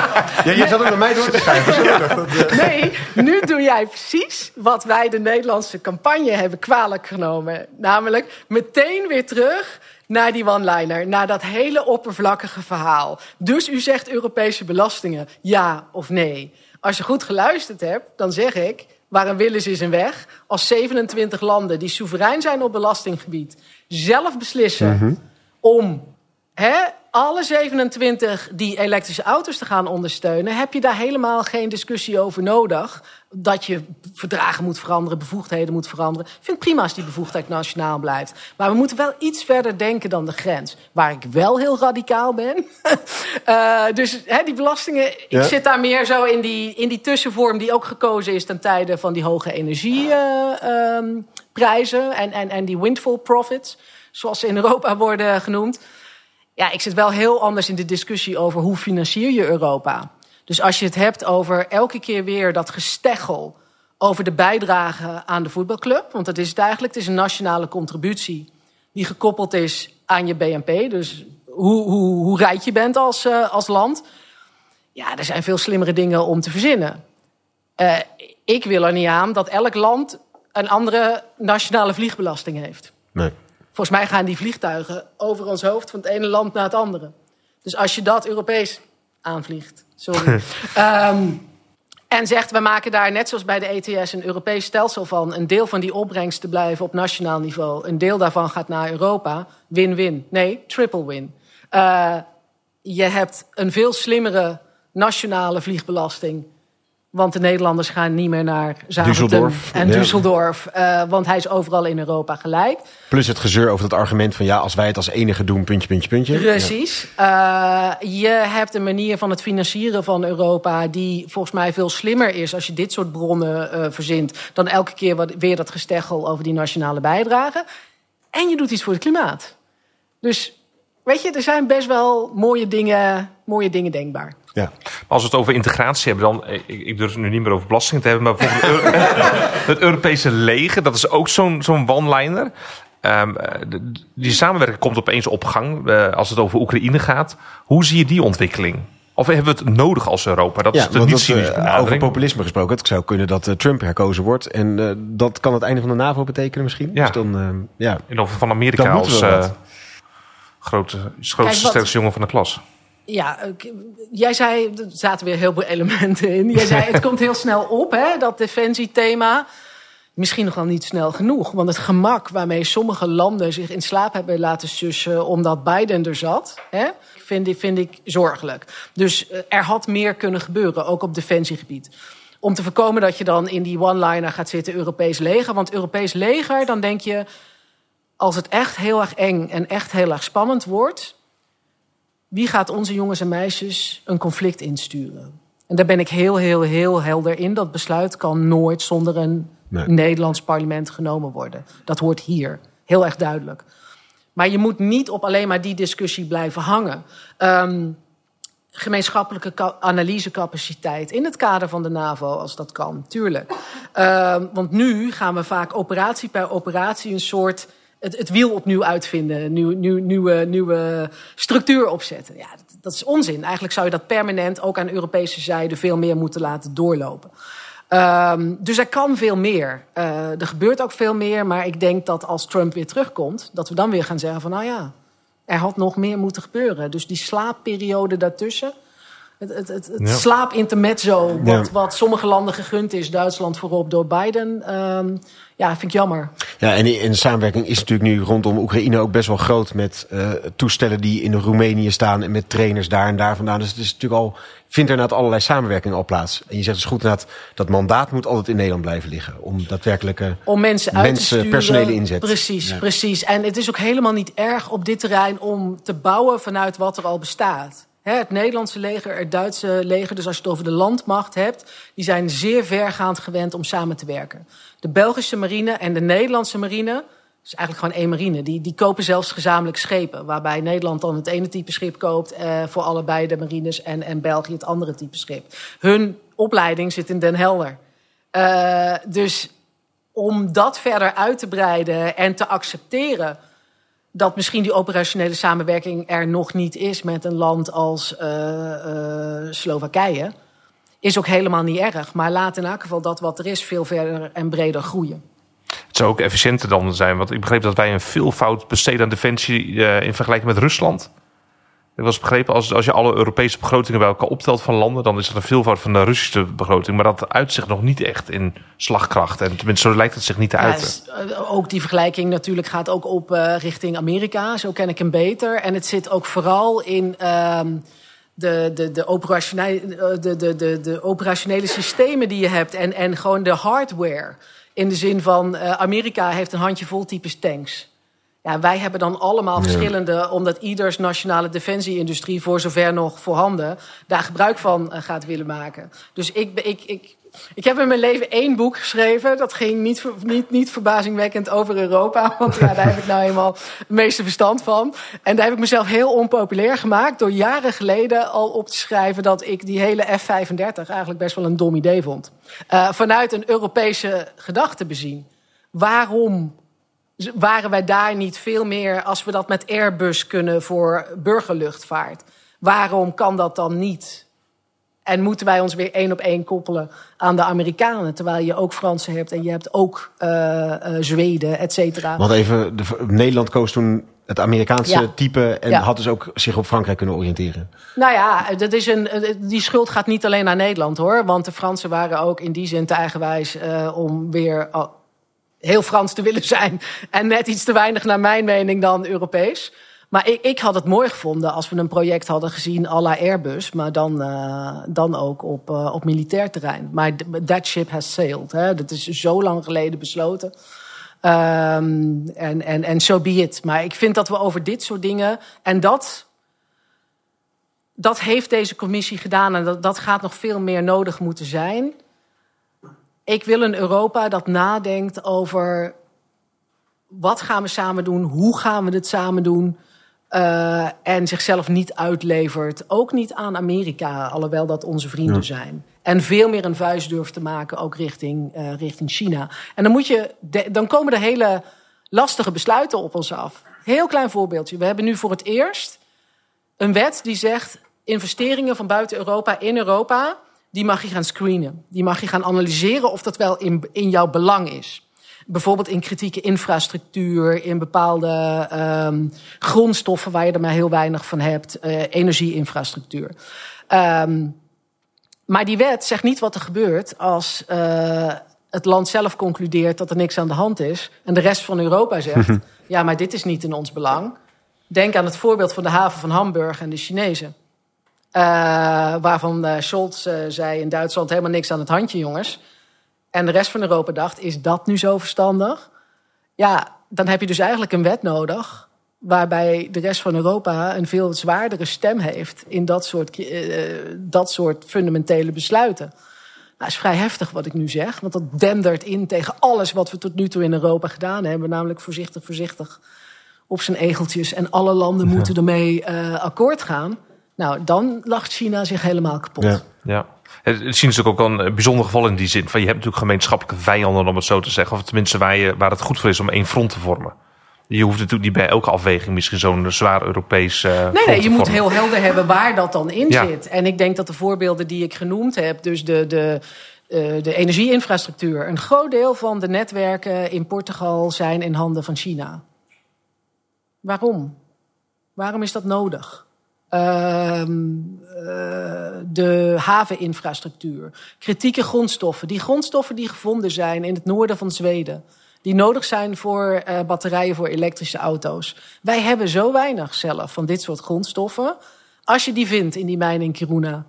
ja, je zat ook naar mij door te schrijven. nee, nu doe jij precies wat wij de Nederlandse campagne hebben kwalijk genomen. Namelijk meteen weer terug naar die one-liner, naar dat hele oppervlakkige verhaal. Dus u zegt Europese belastingen, ja of nee. Als je goed geluisterd hebt, dan zeg ik, waar een wil is, is een weg. Als 27 landen die soeverein zijn op belastinggebied zelf beslissen mhm. om hè, alle 27 die elektrische auto's te gaan ondersteunen, heb je daar helemaal geen discussie over nodig. Dat je verdragen moet veranderen, bevoegdheden moet veranderen. Ik vind het prima als die bevoegdheid nationaal blijft. Maar we moeten wel iets verder denken dan de grens. Waar ik wel heel radicaal ben. uh, dus hè, die belastingen, ik zit daar meer zo in die, in die tussenvorm die ook gekozen is ten tijde van die hoge energieprijzen uh, um, en, en, en die windfall profits, zoals ze in Europa worden genoemd ja, ik zit wel heel anders in de discussie over hoe financier je Europa. Dus als je het hebt over elke keer weer dat gesteggel over de bijdrage aan de voetbalclub, want dat is het eigenlijk, het is een nationale contributie die gekoppeld is aan je BNP, dus hoe, hoe, hoe rijk je bent als, uh, als land. Ja, er zijn veel slimmere dingen om te verzinnen. Uh, ik wil er niet aan dat elk land een andere nationale vliegbelasting heeft. Nee. Volgens mij gaan die vliegtuigen over ons hoofd van het ene land naar het andere. Dus als je dat Europees aanvliegt, sorry. um, en zegt, we maken daar net zoals bij de ETS een Europees stelsel van. Een deel van die opbrengst te blijven op nationaal niveau. Een deel daarvan gaat naar Europa. Win-win. Nee, triple win. Uh, je hebt een veel slimmere nationale vliegbelasting want de Nederlanders gaan niet meer naar Zaventem en Düsseldorf. Uh, want hij is overal in Europa gelijk. Plus het gezeur over dat argument van ja, als wij het als enige doen, puntje, puntje, puntje. Precies. Ja. Uh, je hebt een manier van het financieren van Europa die volgens mij veel slimmer is als je dit soort bronnen uh, verzint. Dan elke keer wat, weer dat gesteggel over die nationale bijdrage. En je doet iets voor het klimaat. Dus weet je, er zijn best wel mooie dingen, mooie dingen denkbaar. Ja. Als we het over integratie hebben, dan. Ik, ik durf het nu niet meer over belastingen te hebben. Maar bijvoorbeeld het Europese leger, dat is ook zo'n zo'n one-liner. Um, die samenwerking komt opeens op gang uh, als het over Oekraïne gaat. Hoe zie je die ontwikkeling? Of hebben we het nodig als Europa? Dat ja, is niet cynisch uh, Over populisme gesproken. Het zou kunnen dat uh, Trump herkozen wordt. En uh, dat kan het einde van de NAVO betekenen misschien. Ja. Dus dan, ja. En of van Amerika als grote, grootste, sterkste jongen van de klas. Ja, jij zei, er zaten weer heel veel elementen in. Jij zei, het komt heel snel op, hè, dat defensiethema. misschien nog wel niet snel genoeg. Want het gemak waarmee sommige landen zich in slaap hebben laten sussen omdat Biden er zat, hè, vind, ik, vind ik zorgelijk. Dus eh, er had meer kunnen gebeuren, ook op defensiegebied. Om te voorkomen dat je dan in die one-liner gaat zitten Europees leger. Want Europees leger, dan denk je, als het echt heel erg eng en echt heel erg spannend wordt, wie gaat onze jongens en meisjes een conflict insturen? En daar ben ik heel, heel, heel helder in. Dat besluit kan nooit zonder een Nederlands parlement genomen worden. Dat hoort hier. Heel erg duidelijk. Maar je moet niet op alleen maar die discussie blijven hangen. Um, gemeenschappelijke analysecapaciteit in het kader van de NAVO, als dat kan, tuurlijk. Uh, want nu gaan we vaak operatie per operatie een soort het, het wiel opnieuw uitvinden, nieuw, nieuw, nieuwe, nieuwe structuur opzetten. Ja, dat, dat, is onzin. Eigenlijk zou je dat permanent ook aan Europese zijde veel meer moeten laten doorlopen. Um, dus er kan veel meer. Uh, er gebeurt ook veel meer, maar ik denk dat als Trump weer terugkomt, dat we dan weer gaan zeggen van nou ja, er had nog meer moeten gebeuren. Dus die slaapperiode daartussen. Het, het, het, het ja. slaapintermezzo, wat, wat sommige landen gegund is, Duitsland voorop door Biden. Um, ja, vind ik jammer. Ja, en, de samenwerking is natuurlijk nu rondom Oekraïne ook best wel groot met uh, toestellen die in Roemenië staan en met trainers daar en daar vandaan. Dus het is natuurlijk al, vindt er inderdaad allerlei samenwerking al plaats. En je zegt dus goed inderdaad, dat mandaat moet altijd in Nederland blijven liggen. Om daadwerkelijke om mensen, uit mensen te sturen. personele inzet. Precies, ja. precies. En het is ook helemaal niet erg op dit terrein om te bouwen vanuit wat er al bestaat. Het Nederlandse leger, het Duitse leger, dus als je het over de landmacht hebt, die zijn zeer vergaand gewend om samen te werken. De Belgische marine en de Nederlandse marine, is eigenlijk gewoon één marine, die, die kopen zelfs gezamenlijk schepen. Waarbij Nederland dan het ene type schip koopt eh, voor allebei de marines en, en België het andere type schip. Hun opleiding zit in Den Helder. Uh, dus om dat verder uit te breiden en te accepteren dat misschien die operationele samenwerking er nog niet is met een land als uh, uh, Slowakije, is ook helemaal niet erg. Maar laat in elk geval dat wat er is veel verder en breder groeien. Het zou ook efficiënter dan zijn, want ik begreep dat wij een veelvoud besteden aan defensie uh, in vergelijking met Rusland. Ik was begrepen, als, als je alle Europese begrotingen bij elkaar optelt van landen, dan is dat een veelvoud van de Russische begroting. Maar dat uitzicht nog niet echt in slagkracht. En tenminste, zo lijkt het zich niet te uiten. Ja, eh, ook die vergelijking natuurlijk gaat ook op uh, richting Amerika. Zo ken ik hem beter. En het zit ook vooral in. Uh, de, de, de, operationele, eh, de, de, de, de operationele systemen die je hebt en, en gewoon de hardware. In de zin van uh, Amerika heeft een handjevol types tanks. Ja, wij hebben dan allemaal verschillende, omdat ieders nationale defensieindustrie, voor zover nog voorhanden, daar gebruik van uh, gaat willen maken. Dus ik, ik, ik, ik heb in mijn leven één boek geschreven. Dat ging niet, niet, niet verbazingwekkend over Europa. Want ja, daar heb ik nou eenmaal het meeste verstand van. En daar heb ik mezelf heel onpopulair gemaakt. Door jaren geleden al op te schrijven dat ik die hele F-35 eigenlijk best wel een dom idee vond. Uh, vanuit een Europese gedachte bezien. Waarom waren wij daar niet veel meer, als we dat met Airbus kunnen voor burgerluchtvaart? Waarom kan dat dan niet? En moeten wij ons weer één op één koppelen aan de Amerikanen? Terwijl je ook Fransen hebt en je hebt ook uh, uh, Zweden, et cetera. Want even, de, Nederland koos toen het Amerikaanse ja. type en ja. had dus ook zich op Frankrijk kunnen oriënteren. Nou ja, dat is een, die schuld gaat niet alleen naar Nederland hoor. Want de Fransen waren ook in die zin te eigenwijs uh, om weer heel Frans te willen zijn. En net iets te weinig, naar mijn mening, dan Europees. Maar ik, ik had het mooi gevonden als we een project hadden gezien à la Airbus. Maar dan, uh, dan ook op, uh, op militair terrein. Maar that ship has sailed. Hè. Dat is zo lang geleden besloten. Um, en, en, en so be it. Maar ik vind dat we over dit soort dingen... En dat, dat heeft deze commissie gedaan. En dat, dat gaat nog veel meer nodig moeten zijn ik wil een Europa dat nadenkt over wat gaan we samen doen, hoe gaan we dit samen doen. Uh, en zichzelf niet uitlevert. Ook niet aan Amerika, alhoewel dat onze vrienden ja. zijn. En veel meer een vuist durft te maken, ook richting, uh, richting China. En dan, moet je de, dan komen er hele lastige besluiten op ons af. Heel klein voorbeeldje. We hebben nu voor het eerst een wet die zegt: investeringen van buiten Europa in Europa die mag je gaan screenen. Die mag je gaan analyseren of dat wel in, in jouw belang is. Bijvoorbeeld in kritieke infrastructuur, in bepaalde um, grondstoffen waar je er maar heel weinig van hebt, uh, energieinfrastructuur. Um, maar die wet zegt niet wat er gebeurt als uh, het land zelf concludeert dat er niks aan de hand is. En de rest van Europa zegt: ja, maar dit is niet in ons belang. Denk aan het voorbeeld van de haven van Hamburg en de Chinezen. Uh, waarvan uh, Scholz uh, zei in Duitsland helemaal niks aan het handje, jongens. En de rest van Europa dacht: is dat nu zo verstandig? Ja, dan heb je dus eigenlijk een wet nodig. Waarbij de rest van Europa een veel zwaardere stem heeft in dat soort, dat soort fundamentele besluiten. Nou, is vrij heftig wat ik nu zeg, want dat dendert in tegen alles wat we tot nu toe in Europa gedaan hebben. Namelijk voorzichtig, voorzichtig op zijn egeltjes en alle landen moeten ermee uh, akkoord gaan. Nou, dan lacht China zich helemaal kapot. Ja. ja. Het is natuurlijk ook een bijzonder geval in die zin. Van je hebt natuurlijk gemeenschappelijke vijanden, om het zo te zeggen. Of tenminste waar, je, waar het goed voor is om één front te vormen. Je hoeft natuurlijk niet bij elke afweging misschien zo'n zwaar Europees. Uh, nee, nee je moet heel helder hebben waar dat dan in ja. zit. En ik denk dat de voorbeelden die ik genoemd heb, dus de, de, uh, de energieinfrastructuur, een groot deel van de netwerken in Portugal zijn in handen van China. Waarom? Waarom is dat nodig? Uh, de haveninfrastructuur, kritieke grondstoffen. Die grondstoffen die gevonden zijn in het noorden van Zweden die nodig zijn voor uh, batterijen voor elektrische auto's. Wij hebben zo weinig zelf van dit soort grondstoffen. Als je die vindt in die mijn in Kiruna,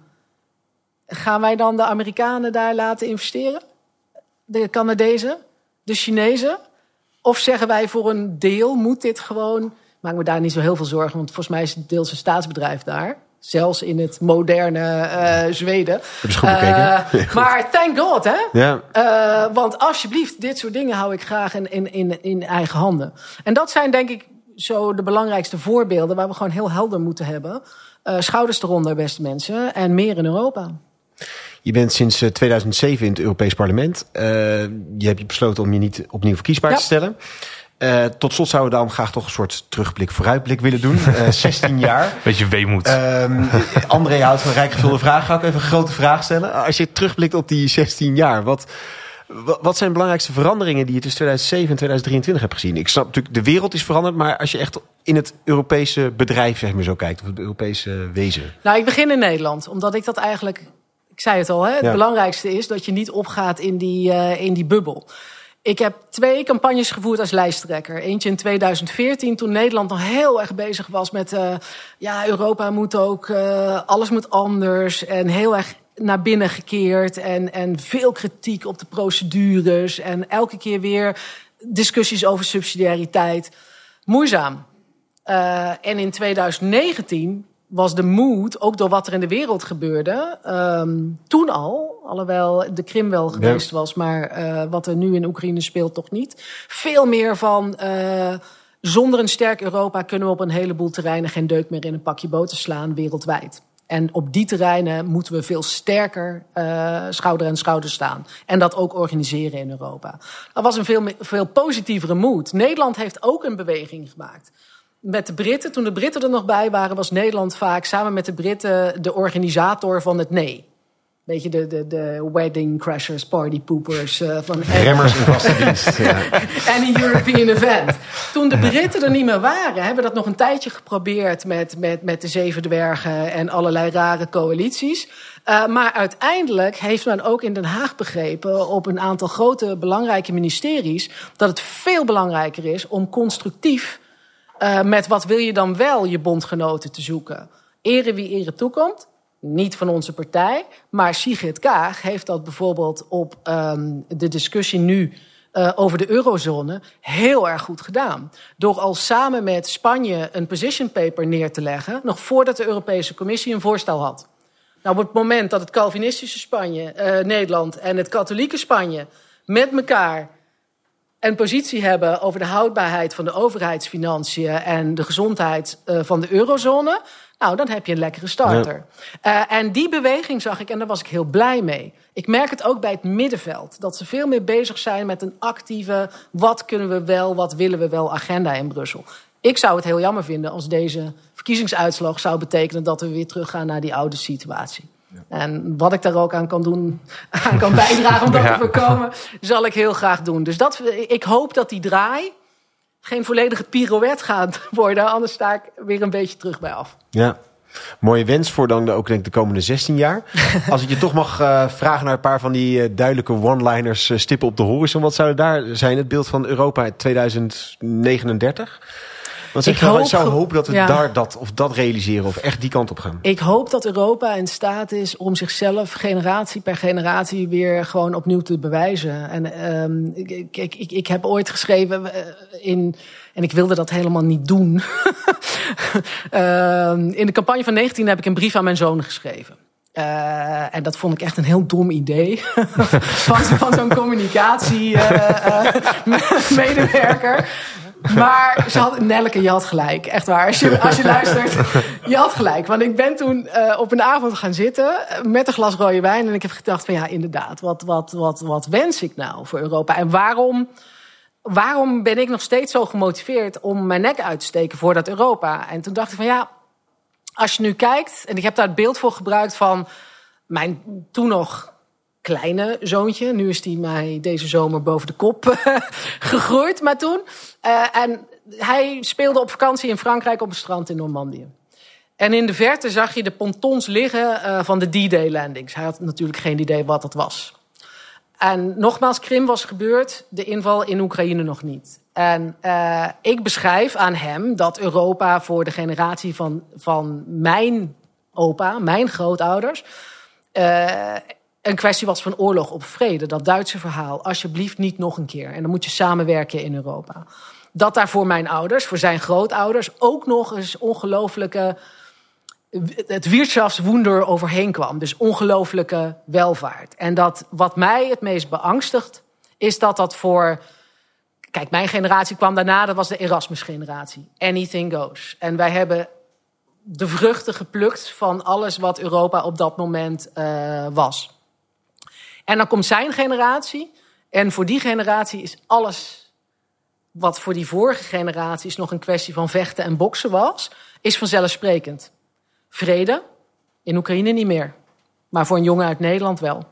gaan wij dan de Amerikanen daar laten investeren? De Canadezen? De Chinezen? Of zeggen wij voor een deel moet dit gewoon. Maak me daar niet zo heel veel zorgen, want volgens mij is het deels een staatsbedrijf daar. Zelfs in het moderne uh, Zweden. Dat is goed bekeken. Uh, maar thank God, hè? Ja. Uh, want alsjeblieft, dit soort dingen hou ik graag in, in, in, in eigen handen. En dat zijn denk ik zo de belangrijkste voorbeelden... waar we gewoon heel helder moeten hebben. schouders eronder, beste mensen. En meer in Europa. Je bent sinds 2007 in het Europees Parlement. je hebt je besloten om je niet opnieuw verkiesbaar ja. te stellen. Uh, tot slot zouden we daarom graag toch een soort terugblik, vooruitblik willen doen. Uh, 16 jaar. Beetje weemoed. Uh, André houdt van rijk gevulde vragen. Ga ik even een grote vraag stellen. Als je terugblikt op die 16 jaar, wat, wat zijn de belangrijkste veranderingen die je tussen 2007 en 2023 hebt gezien? Ik snap natuurlijk, de wereld is veranderd, maar als je echt in het Europese bedrijf zeg maar, zo kijkt, of het Europese wezen. Nou, ik begin in Nederland, omdat ik dat eigenlijk, ik zei het al, hè, het ja. belangrijkste is dat je niet opgaat in die, uh, in die bubbel. Ik heb twee campagnes gevoerd als lijsttrekker. Eentje in 2014, toen Nederland nog heel erg bezig was met... Uh, ja, Europa moet ook, uh, alles moet anders. En heel erg naar binnen gekeerd. En, en veel kritiek op de procedures. En elke keer weer discussies over subsidiariteit. Moeizaam. Uh, en in 2019 was de moed, ook door wat er in de wereld gebeurde, um, toen al, alhoewel de Krim wel geweest ja. was, maar uh, wat er nu in Oekraïne speelt toch niet, veel meer van uh, zonder een sterk Europa kunnen we op een heleboel terreinen geen deuk meer in een pakje boter slaan wereldwijd. En op die terreinen moeten we veel sterker uh, schouder aan schouder staan. En dat ook organiseren in Europa. Dat was een veel, veel positievere moed. Nederland heeft ook een beweging gemaakt met de Britten, toen de Britten er nog bij waren, was Nederland vaak samen met de Britten de organisator van het nee. Beetje de, de, de wedding crashers, party poopers. Uh, van Remmers in vaste dienst. ja. Any European event. Toen de Britten er niet meer waren, hebben we dat nog een tijdje geprobeerd met, met, met de Zeven Dwergen en allerlei rare coalities. Uh, maar uiteindelijk heeft men ook in Den Haag begrepen, op een aantal grote belangrijke ministeries, dat het veel belangrijker is om constructief uh, met wat wil je dan wel je bondgenoten te zoeken. Ere wie ere toekomt. Niet van onze partij. Maar Sigrid Kaag heeft dat bijvoorbeeld op um, de discussie nu uh, over de eurozone heel erg goed gedaan. Door al samen met Spanje een position paper neer te leggen, nog voordat de Europese Commissie een voorstel had. Nou, op het moment dat het Calvinistische Spanje, uh, Nederland en het katholieke Spanje met elkaar een positie hebben over de houdbaarheid van de overheidsfinanciën en de gezondheid uh, van de eurozone, nou, dan heb je een lekkere starter. Ja. Uh, en die beweging zag ik en daar was ik heel blij mee. Ik merk het ook bij het middenveld. Dat ze veel meer bezig zijn met een actieve... wat kunnen we wel, wat willen we wel agenda in Brussel. Ik zou het heel jammer vinden als deze verkiezingsuitslag zou betekenen... dat we weer teruggaan naar die oude situatie. Ja. En wat ik daar ook aan kan doen, aan kan bijdragen om dat ja. te voorkomen, zal ik heel graag doen. Dus dat, ik hoop dat die draai geen volledige pirouette gaat worden, anders sta ik weer een beetje terug bij af. Ja. Mooie wens voor dan ook denk ik de komende 16 jaar. Als ik je toch mag uh, vragen naar een paar van die uh, duidelijke one-liners, uh, stippen op de horizon. Wat zou daar zijn? Het beeld van Europa 2039? Want ik hoop, zou hopen dat we daar dat of dat realiseren of echt die kant op gaan. Ik hoop dat Europa in staat is om zichzelf generatie per generatie weer gewoon opnieuw te bewijzen. En um, ik, ik, ik, ik heb ooit geschreven in en ik wilde dat helemaal niet doen. uh, in de campagne van 19 heb ik een brief aan mijn zoon geschreven. Uh, en dat vond ik echt een heel dom idee. van, van zo'n communicatie-medewerker. Maar ze had, Nelleke, je had gelijk. Echt waar. Als je, als je luistert, je had gelijk. Want ik ben toen uh, op een avond gaan zitten met een glas rode wijn. En ik heb gedacht van ja, inderdaad. Wat, wat, wat, wat wens ik nou voor Europa? En waarom waarom ben ik nog steeds zo gemotiveerd om mijn nek uit te steken voor dat Europa? En toen dacht ik van ja, als je nu kijkt, en ik heb daar het beeld voor gebruikt van mijn toen nog kleine zoontje. Nu is hij mij deze zomer boven de kop gegroeid, maar toen. Uh, en hij speelde op vakantie in Frankrijk op een strand in Normandië. En in de verte zag je de pontons liggen uh, van de D-Day landings. Hij had natuurlijk geen idee wat dat was. En nogmaals, Krim was gebeurd, de inval in Oekraïne nog niet. En uh, ik beschrijf aan hem dat Europa voor de generatie van, van mijn opa, mijn grootouders, een kwestie was van oorlog op vrede. Dat Duitse verhaal, alsjeblieft niet nog een keer. En dan moet je samenwerken in Europa. Dat daar voor mijn ouders, voor zijn grootouders, ook nog eens ongelooflijke het Wirtschaftswunder overheen kwam. Dus ongelooflijke welvaart. En dat wat mij het meest beangstigt, is dat dat voor. Kijk, mijn generatie kwam daarna, dat was de Erasmus-generatie. Anything goes. En wij hebben de vruchten geplukt van alles wat Europa op dat moment uh, was. En dan komt zijn generatie. En voor die generatie is alles wat voor die vorige generaties nog een kwestie van vechten en boksen was, is vanzelfsprekend. Vrede, in Oekraïne niet meer. Maar voor een jongen uit Nederland wel.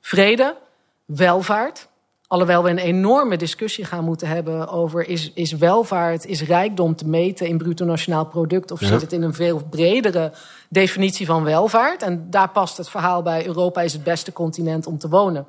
Vrede, welvaart. Alhoewel we een enorme discussie gaan moeten hebben over... is, is welvaart, is rijkdom te meten in bruto nationaal product... of zit het in een veel bredere definitie van welvaart? En daar past het verhaal bij... Europa is het beste continent om te wonen.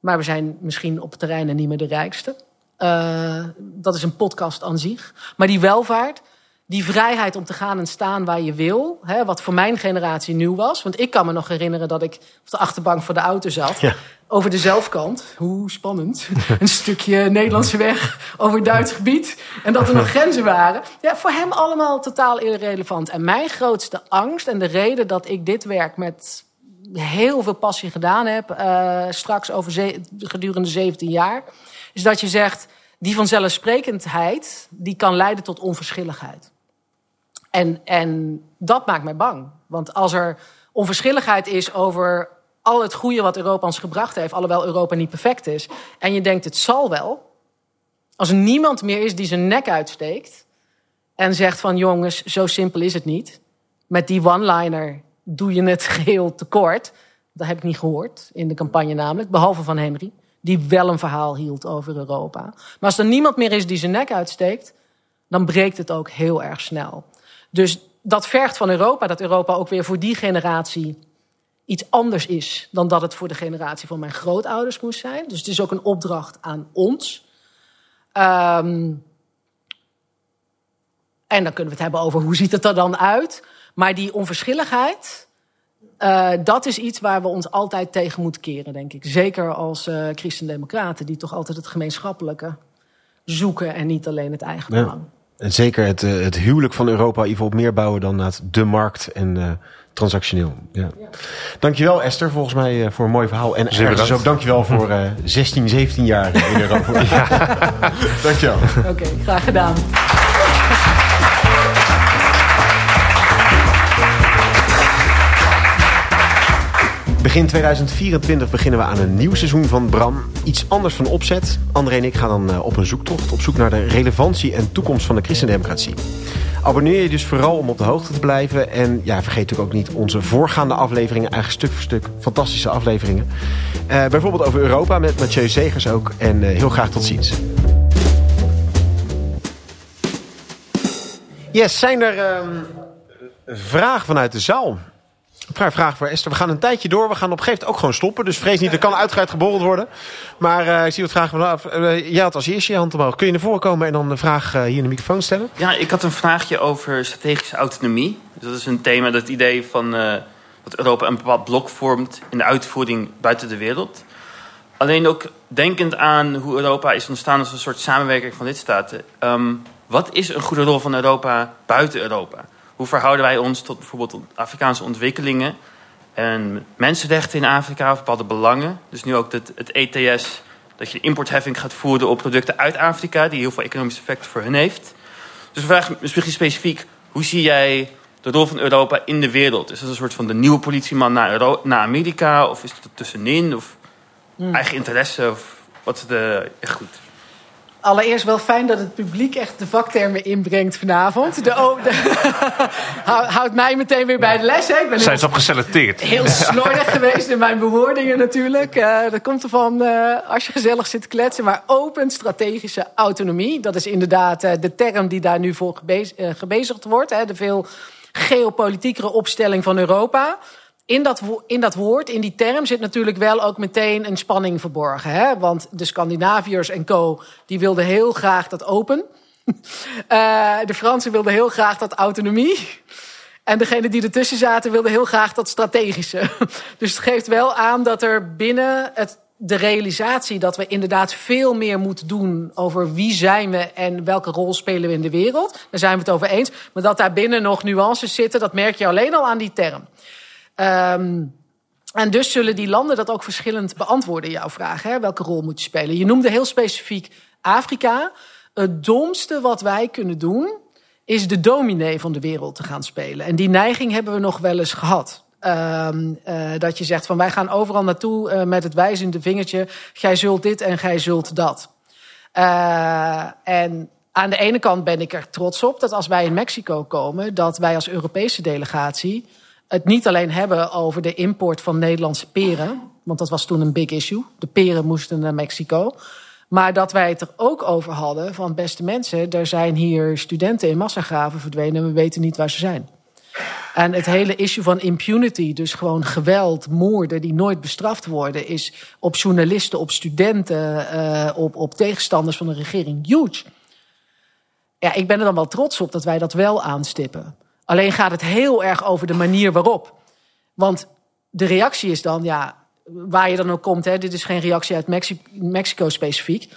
Maar we zijn misschien op terreinen niet meer de rijkste. Uh, dat is een podcast aan zich. Maar die welvaart, die vrijheid om te gaan en staan waar je wil, hè, wat voor mijn generatie nieuw was. Want ik kan me nog herinneren dat ik op de achterbank van de auto zat. Ja. Over de zelfkant, hoe spannend, een stukje Nederlandse weg over Duits gebied. En dat er nog grenzen waren. Ja, voor hem allemaal totaal irrelevant. En mijn grootste angst en de reden dat ik dit werk met heel veel passie gedaan heb, uh, straks over gedurende 17 jaar, is dat je zegt, die vanzelfsprekendheid, die kan leiden tot onverschilligheid. En, en dat maakt mij bang. Want als er onverschilligheid is over al het goede wat Europa ons gebracht heeft, alhoewel Europa niet perfect is, en je denkt het zal wel, als er niemand meer is die zijn nek uitsteekt en zegt van jongens, zo simpel is het niet. Met die one-liner doe je het geheel tekort. Dat heb ik niet gehoord in de campagne namelijk, behalve van Henry, die wel een verhaal hield over Europa. Maar als er niemand meer is die zijn nek uitsteekt, dan breekt het ook heel erg snel. Dus dat vergt van Europa dat Europa ook weer voor die generatie iets anders is dan dat het voor de generatie van mijn grootouders moest zijn. Dus het is ook een opdracht aan ons. Um, en dan kunnen we het hebben over hoe ziet het er dan uit. Maar die onverschilligheid, uh, dat is iets waar we ons altijd tegen moeten keren, denk ik. Zeker als uh, christendemocraten, die toch altijd het gemeenschappelijke zoeken en niet alleen het eigen belang. En zeker het, uh, het huwelijk van Europa even op meer bouwen dan naar de markt en uh, transactioneel. Ja. Dankjewel Esther, volgens mij uh, voor een mooi verhaal. En ergens ook dankjewel voor 16, 17 jaar in Europa. ja. dankjewel. Oké, okay, graag gedaan. Begin 2024 beginnen we aan een nieuw seizoen van Bram. Iets anders van opzet. André en ik gaan dan eh, op een zoektocht. Op zoek naar de relevantie en toekomst van de christendemocratie. Abonneer je dus vooral om op de hoogte te blijven. En ja, vergeet natuurlijk ook niet onze voorgaande afleveringen. Eigenlijk stuk voor stuk fantastische afleveringen. Uh, bijvoorbeeld over Europa met Mathieu Zegers ook. En uh, heel graag tot ziens. Yes, zijn er... Um vraag vanuit de zaal. Paar vragen voor Esther. We gaan een tijdje door. We gaan op een gegeven moment ook gewoon stoppen. Dus vrees niet, er kan uitgebreid geborreld worden. Maar uh, ik zie wat vragen vanaf. Uh, jij had als eerste je hand omhoog. Kun je naar voren komen en dan een vraag hier in de microfoon stellen? Ja, ik had een vraagje over strategische autonomie. Dus dat is een thema, dat idee van dat Europa een bepaald blok vormt in de uitvoering buiten de wereld. Alleen ook denkend aan hoe Europa is ontstaan als een soort samenwerking van lidstaten. Um, wat is een goede rol van Europa buiten Europa? Hoe verhouden wij ons tot bijvoorbeeld Afrikaanse ontwikkelingen en mensenrechten in Afrika of bepaalde belangen? Dus nu ook het, het ETS, dat je importheffing gaat voeren op producten uit Afrika, die heel veel economische effecten voor hen heeft. Dus de vraag is misschien specifiek, hoe zie jij de rol van Europa in de wereld? Is dat een soort van de nieuwe politieman naar, naar Amerika? Of is het er tussenin? Of hmm. eigen interesse? Of wat is de... Echt goed. Allereerst wel fijn dat het publiek echt de vaktermen inbrengt vanavond. De, houdt mij meteen weer bij de les. Hè? Ik ben Zijn ze op geselecteerd? Heel slordig geweest in mijn bewoordingen natuurlijk. Uh, dat komt ervan uh, als je gezellig zit te kletsen. Maar open strategische autonomie. Dat is inderdaad uh, de term die daar nu voor gebez gebezigd wordt. Hè? De veel geopolitiekere opstelling van Europa in dat, in dat woord, in die term, zit natuurlijk wel ook meteen een spanning verborgen. Hè? Want de Scandinaviërs en co. die wilden heel graag dat open. Uh, de Fransen wilden heel graag dat autonomie. En degene die ertussen zaten wilden heel graag dat strategische. Dus het geeft wel aan dat er binnen het, de realisatie dat we inderdaad veel meer moeten doen over wie zijn we en welke rol spelen we in de wereld. Daar zijn we het over eens. Maar dat daar binnen nog nuances zitten, dat merk je alleen al aan die term. Um, en dus zullen die landen dat ook verschillend beantwoorden, jouw vraag. Hè? Welke rol moet je spelen? Je noemde heel specifiek Afrika. Het domste wat wij kunnen doen, is de dominee van de wereld te gaan spelen. En die neiging hebben we nog wel eens gehad. Um, uh, dat je zegt van wij gaan overal naartoe uh, met het wijzende vingertje. Gij zult dit en gij zult dat. Uh, en aan de ene kant ben ik er trots op dat als wij in Mexico komen, dat wij als Europese delegatie het niet alleen hebben over de import van Nederlandse peren. Want dat was toen een big issue. De peren moesten naar Mexico. Maar dat wij het er ook over hadden van beste mensen, er zijn hier studenten in massagraven verdwenen en we weten niet waar ze zijn. En het hele issue van impunity, dus gewoon geweld, moorden die nooit bestraft worden, is op journalisten, op studenten, uh, op, op tegenstanders van de regering huge. Ja, ik ben er dan wel trots op dat wij dat wel aanstippen. Alleen gaat het heel erg over de manier waarop. Want de reactie is dan, ja, waar je dan ook komt, hè, dit is geen reactie uit Mexico specifiek.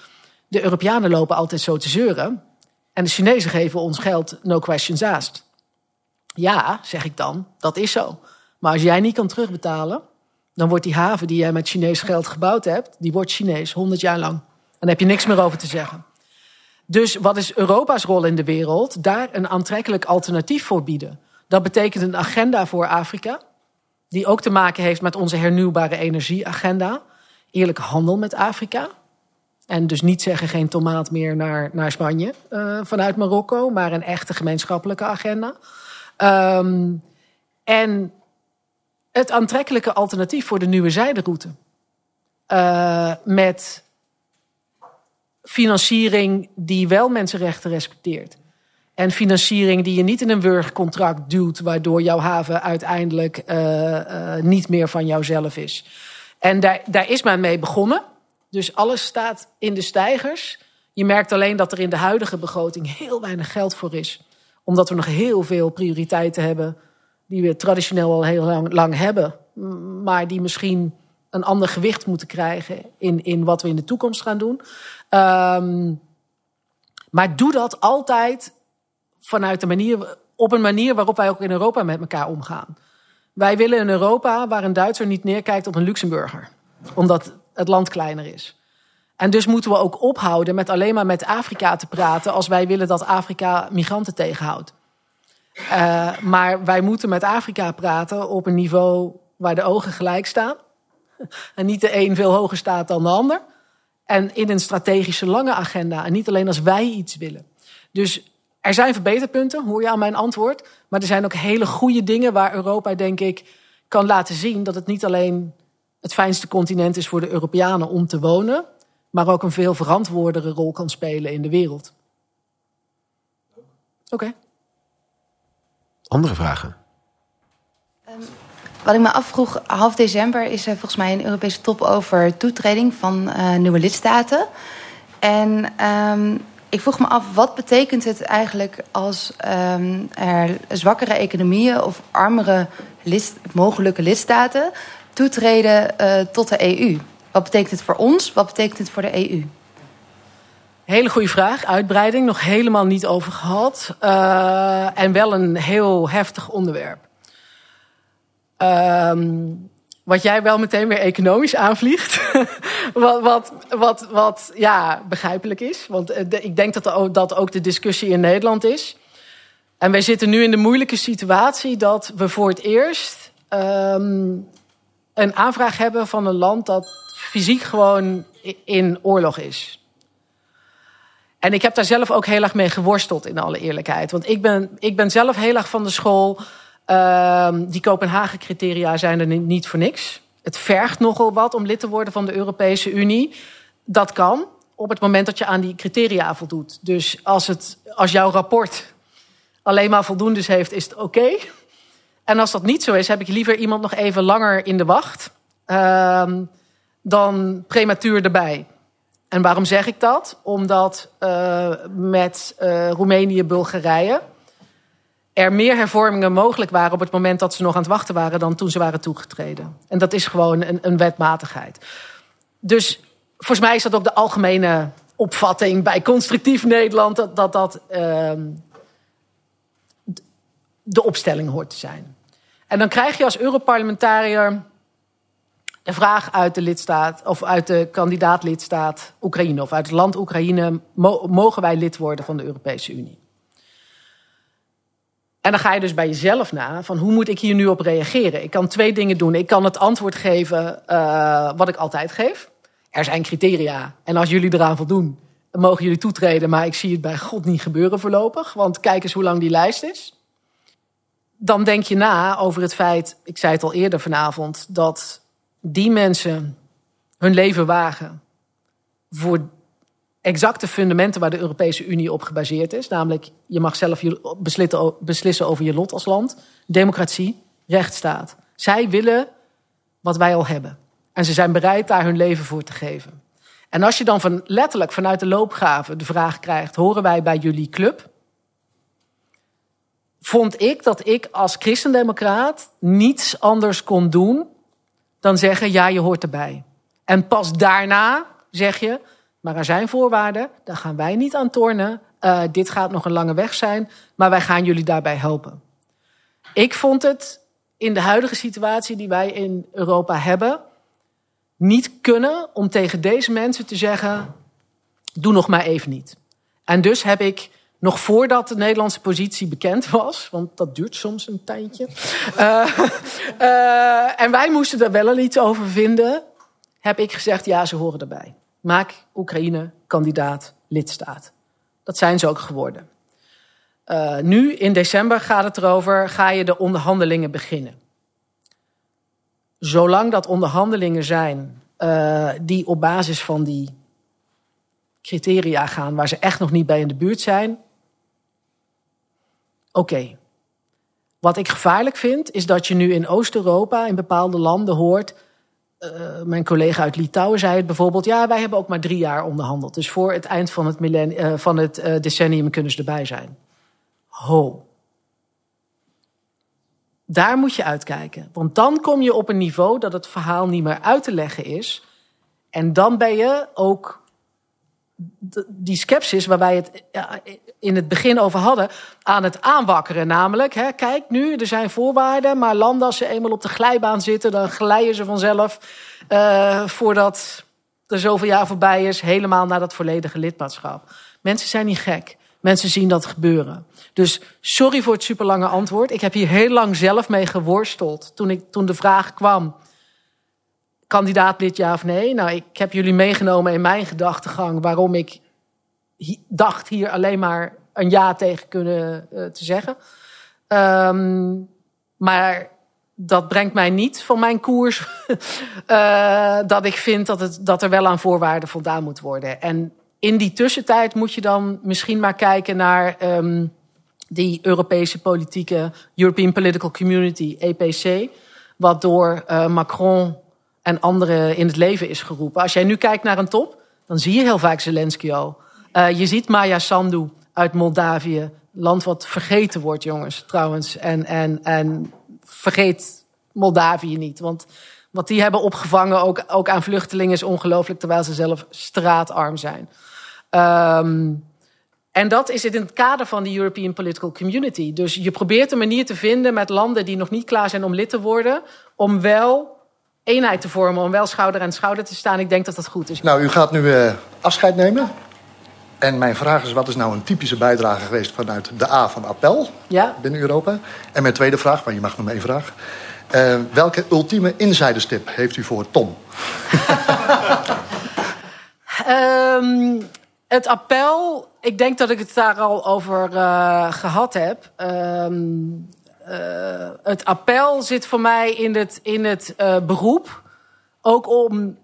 De Europeanen lopen altijd zo te zeuren. En de Chinezen geven ons geld, no questions asked. Ja, zeg ik dan, dat is zo. Maar als jij niet kan terugbetalen, dan wordt die haven die jij met Chinees geld gebouwd hebt, die wordt Chinees, 100 jaar lang. En dan heb je niks meer over te zeggen. Dus wat is Europa's rol in de wereld? Daar een aantrekkelijk alternatief voor bieden. Dat betekent een agenda voor Afrika, die ook te maken heeft met onze hernieuwbare energieagenda. Eerlijke handel met Afrika. En dus niet zeggen geen tomaat meer naar, naar Spanje uh, vanuit Marokko, maar een echte gemeenschappelijke agenda. Um, en het aantrekkelijke alternatief voor de nieuwe zijderoute. Uh, met financiering die wel mensenrechten respecteert. En financiering die je niet in een wurgcontract duwt, waardoor jouw haven uiteindelijk uh, uh, niet meer van jouzelf is. En daar, daar is men mee begonnen. Dus alles staat in de stijgers. Je merkt alleen dat er in de huidige begroting heel weinig geld voor is. Omdat we nog heel veel prioriteiten hebben die we traditioneel al heel lang, lang hebben. Maar die misschien een ander gewicht moeten krijgen in, in wat we in de toekomst gaan doen. Um, maar doe dat altijd vanuit de manier, op een manier waarop wij ook in Europa met elkaar omgaan. Wij willen een Europa waar een Duitser niet neerkijkt op een Luxemburger, omdat het land kleiner is. En dus moeten we ook ophouden met alleen maar met Afrika te praten als wij willen dat Afrika migranten tegenhoudt. Uh, maar wij moeten met Afrika praten op een niveau waar de ogen gelijk staan. En niet de een veel hoger staat dan de ander. En in een strategische lange agenda. En niet alleen als wij iets willen. Dus er zijn verbeterpunten, hoor je aan mijn antwoord. Maar er zijn ook hele goede dingen waar Europa, denk ik, kan laten zien dat het niet alleen het fijnste continent is voor de Europeanen om te wonen, maar ook een veel verantwoordere rol kan spelen in de wereld. Oké. Okay. Andere vragen? Wat ik me afvroeg, half december is er volgens mij een Europese top over toetreding van uh, nieuwe lidstaten. En um, ik vroeg me af, wat betekent het eigenlijk als um, er zwakkere economieën of armere mogelijke lidstaten toetreden uh, tot de EU? Wat betekent het voor ons? Wat betekent het voor de EU? Hele goede vraag. Uitbreiding, nog helemaal niet over gehad. Uh, en wel een heel heftig onderwerp. Um, wat jij wel meteen weer economisch aanvliegt. wat, wat, wat, ja, begrijpelijk is. Want eh, ik denk dat dat ook de discussie in Nederland is. En wij zitten nu in de moeilijke situatie dat we voor het eerst um, een aanvraag hebben van een land dat fysiek gewoon in oorlog is. En ik heb daar zelf ook heel erg mee geworsteld, in alle eerlijkheid. Want ik ben, ik ben zelf heel erg van de school. Uh, die Kopenhagen-criteria zijn er niet voor niks. Het vergt nogal wat om lid te worden van de Europese Unie. Dat kan op het moment dat je aan die criteria voldoet. Dus als, het, als jouw rapport alleen maar voldoendes heeft, is het oké. En als dat niet zo is, heb ik liever iemand nog even langer in de wacht. Uh, dan prematuur erbij. En waarom zeg ik dat? Omdat uh, met uh, Roemenië, Bulgarije er meer hervormingen mogelijk waren op het moment dat ze nog aan het wachten waren dan toen ze waren toegetreden. En dat is gewoon een, een wetmatigheid. Dus volgens mij is dat ook de algemene opvatting bij constructief Nederland dat dat, dat uh, de opstelling hoort te zijn. En dan krijg je als Europarlementariër de vraag uit de lidstaat of uit de kandidaatlidstaat Oekraïne of uit het land Oekraïne: mogen wij lid worden van de Europese Unie? En dan ga je dus bij jezelf na van hoe moet ik hier nu op reageren? Ik kan twee dingen doen. Ik kan het antwoord geven uh, wat ik altijd geef. Er zijn criteria en als jullie eraan voldoen, mogen jullie toetreden. Maar ik zie het bij God niet gebeuren voorlopig, want kijk eens hoe lang die lijst is. Dan denk je na over het feit, ik zei het al eerder vanavond, dat die mensen hun leven wagen voor exacte fundamenten waar de Europese Unie op gebaseerd is. Namelijk, je mag zelf beslissen over je lot als land. Democratie, rechtsstaat. Zij willen wat wij al hebben. En ze zijn bereid daar hun leven voor te geven. En als je dan van, letterlijk vanuit de loopgraven de vraag krijgt: horen wij bij jullie club? Vond ik dat ik als christendemocraat niets anders kon doen dan zeggen: ja, je hoort erbij. En pas daarna zeg je: maar er zijn voorwaarden, daar gaan wij niet aan tornen. Uh, dit gaat nog een lange weg zijn, maar wij gaan jullie daarbij helpen. Ik vond het in de huidige situatie die wij in Europa hebben niet kunnen om tegen deze mensen te zeggen: doe nog maar even niet. En dus heb ik nog voordat de Nederlandse positie bekend was, want dat duurt soms een tijdje. Uh, uh, en wij moesten er wel iets over vinden, heb ik gezegd: ja, ze horen erbij. Maak Oekraïne kandidaat lidstaat. Dat zijn ze ook geworden. Uh, nu, in december, gaat het erover: ga je de onderhandelingen beginnen? Zolang dat onderhandelingen zijn uh, die op basis van die criteria gaan waar ze echt nog niet bij in de buurt zijn. Oké. Wat ik gevaarlijk vind, is dat je nu in Oost-Europa, in bepaalde landen hoort uh, mijn collega uit Litouwen zei het bijvoorbeeld... ja, wij hebben ook maar drie jaar onderhandeld. Dus voor het eind van het, uh, van het uh, decennium kunnen ze erbij zijn. Ho. Daar moet je uitkijken. Want dan kom je op een niveau dat het verhaal niet meer uit te leggen is. En dan ben je ook die skepsis waar wij het in het begin over hadden, aan het aanwakkeren. Namelijk, hè, kijk nu, er zijn voorwaarden, maar landen als ze eenmaal op de glijbaan zitten, dan glijden ze vanzelf uh, voordat er zoveel jaar voorbij is, helemaal naar dat volledige lidmaatschap. Mensen zijn niet gek. Mensen zien dat gebeuren. Dus sorry voor het superlange antwoord. Ik heb hier heel lang zelf mee geworsteld toen, ik, toen de vraag kwam kandidaatlid ja of nee. Nou, ik heb jullie meegenomen in mijn gedachtegang waarom ik dacht hier alleen maar een ja tegen kunnen uh, te zeggen. Um, maar dat brengt mij niet van mijn koers uh, dat ik vind dat, het, dat er wel aan voorwaarden voldaan moet worden. En in die tussentijd moet je dan misschien maar kijken naar um, die Europese politieke European Political Community, EPC, wat door uh, Macron en anderen in het leven is geroepen. Als jij nu kijkt naar een top, dan zie je heel vaak Zelensky al. Uh, je ziet Maya Sandu uit Moldavië, land wat vergeten wordt, jongens, trouwens. En, en, en vergeet Moldavië niet, want wat die hebben opgevangen, ook, ook aan vluchtelingen, is ongelooflijk, terwijl ze zelf straatarm zijn. Um, en dat is het in het kader van de European Political Community. Dus je probeert een manier te vinden met landen die nog niet klaar zijn om lid te worden, om wel eenheid te vormen, om wel schouder aan schouder te staan. Ik denk dat dat goed is. Nou, u gaat nu uh, afscheid nemen. En mijn vraag is, wat is nou een typische bijdrage geweest vanuit de A van Appel ja? binnen Europa? En mijn tweede vraag, maar je mag nog maar één vraag. Uh, welke ultieme insiderstip heeft u voor Tom? um, het appel, ik denk dat ik het daar al over uh, gehad heb. Um, uh, het appel zit voor mij in het, in het uh, beroep. Ook om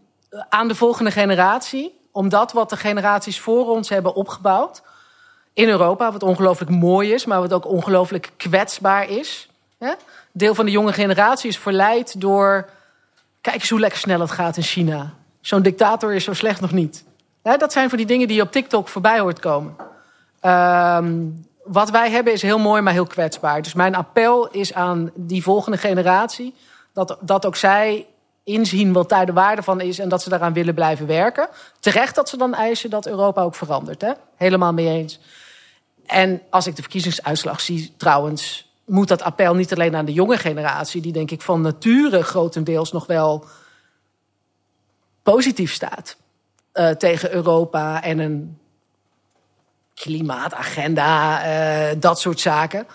aan de volgende generatie. Om dat wat de generaties voor ons hebben opgebouwd. In Europa, wat ongelooflijk mooi is, maar wat ook ongelooflijk kwetsbaar is. Hè? Deel van de jonge generatie is verleid door. Kijk eens hoe lekker snel het gaat in China. Zo'n dictator is zo slecht nog niet. Hè, dat zijn voor die dingen die je op TikTok voorbij hoort komen. Um, wat wij hebben is heel mooi, maar heel kwetsbaar. Dus mijn appel is aan die volgende generatie... dat, dat ook zij inzien wat daar de waarde van is... en dat ze daaraan willen blijven werken. Terecht dat ze dan eisen dat Europa ook verandert. Hè? Helemaal mee eens. En als ik de verkiezingsuitslag zie, trouwens... moet dat appel niet alleen aan de jonge generatie... die denk ik van nature grotendeels nog wel positief staat... Uh, tegen Europa en een klimaatagenda, uh, dat soort zaken.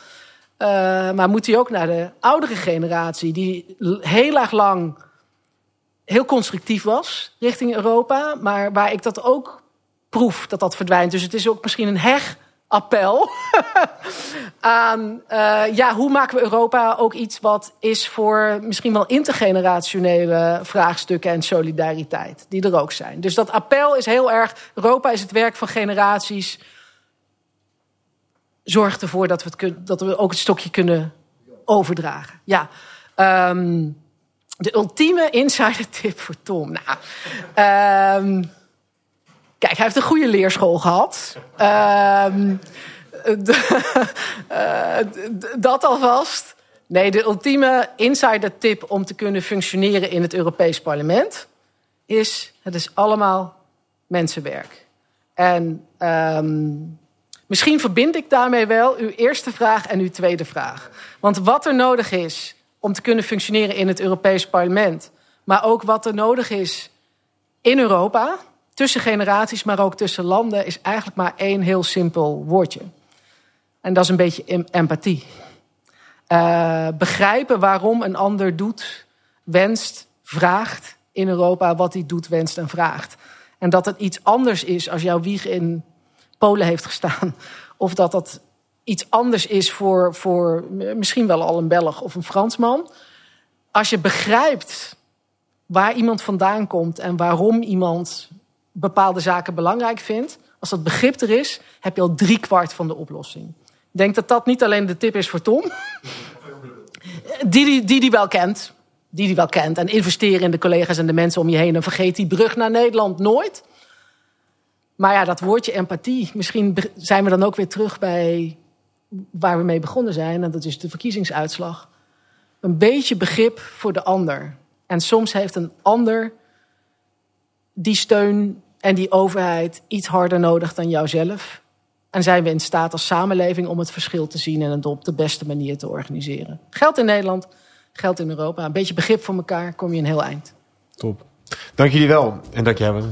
Uh, maar moet hij ook naar de oudere generatie, die heel erg lang heel constructief was richting Europa, maar waar ik dat ook proef dat dat verdwijnt. Dus het is ook misschien een heg appel aan uh, ja, hoe maken we Europa ook iets wat is voor misschien wel intergenerationele vraagstukken en solidariteit, die er ook zijn. Dus dat appel is heel erg, Europa is het werk van generaties. Zorg ervoor dat we, het dat we ook het stokje kunnen overdragen. Ja. Um, de ultieme insider tip voor Tom. Nou, um, Kijk, hij heeft een goede leerschool gehad. Um, dat alvast. Nee, de ultieme insider tip om te kunnen functioneren in het Europees Parlement is: het is allemaal mensenwerk. En misschien verbind ik daarmee wel uw eerste vraag en uw tweede vraag. Want wat er nodig is om te kunnen functioneren in het Europees Parlement, maar ook wat er nodig is in Europa tussen generaties, maar ook tussen landen, is eigenlijk maar één heel simpel woordje. En dat is een beetje empathie. Uh, begrijpen waarom een ander doet, wenst, vraagt in Europa wat hij doet, wenst en vraagt. En dat het iets anders is als jouw wieg in Polen heeft gestaan. Of dat dat iets anders is voor, voor misschien wel al een Belg of een Fransman. Als je begrijpt waar iemand vandaan komt en waarom iemand bepaalde zaken belangrijk vindt, als dat begrip er is, heb je al drie kwart van de oplossing. Ik denk dat dat niet alleen de tip is voor Tom, die die, die die wel kent. Die die wel kent. En investeren in de collega's en de mensen om je heen. En vergeet die brug naar Nederland nooit. Maar ja, dat woordje empathie. Misschien zijn we dan ook weer terug bij waar we mee begonnen zijn. En dat is de verkiezingsuitslag. Een beetje begrip voor de ander. En soms heeft een ander die steun en die overheid iets harder nodig dan jouzelf? En zijn we in staat als samenleving om het verschil te zien en het op de beste manier te organiseren? Geldt in Nederland, geldt in Europa. Een beetje begrip voor elkaar, kom je een heel eind. Top. Dank jullie wel en dank jij.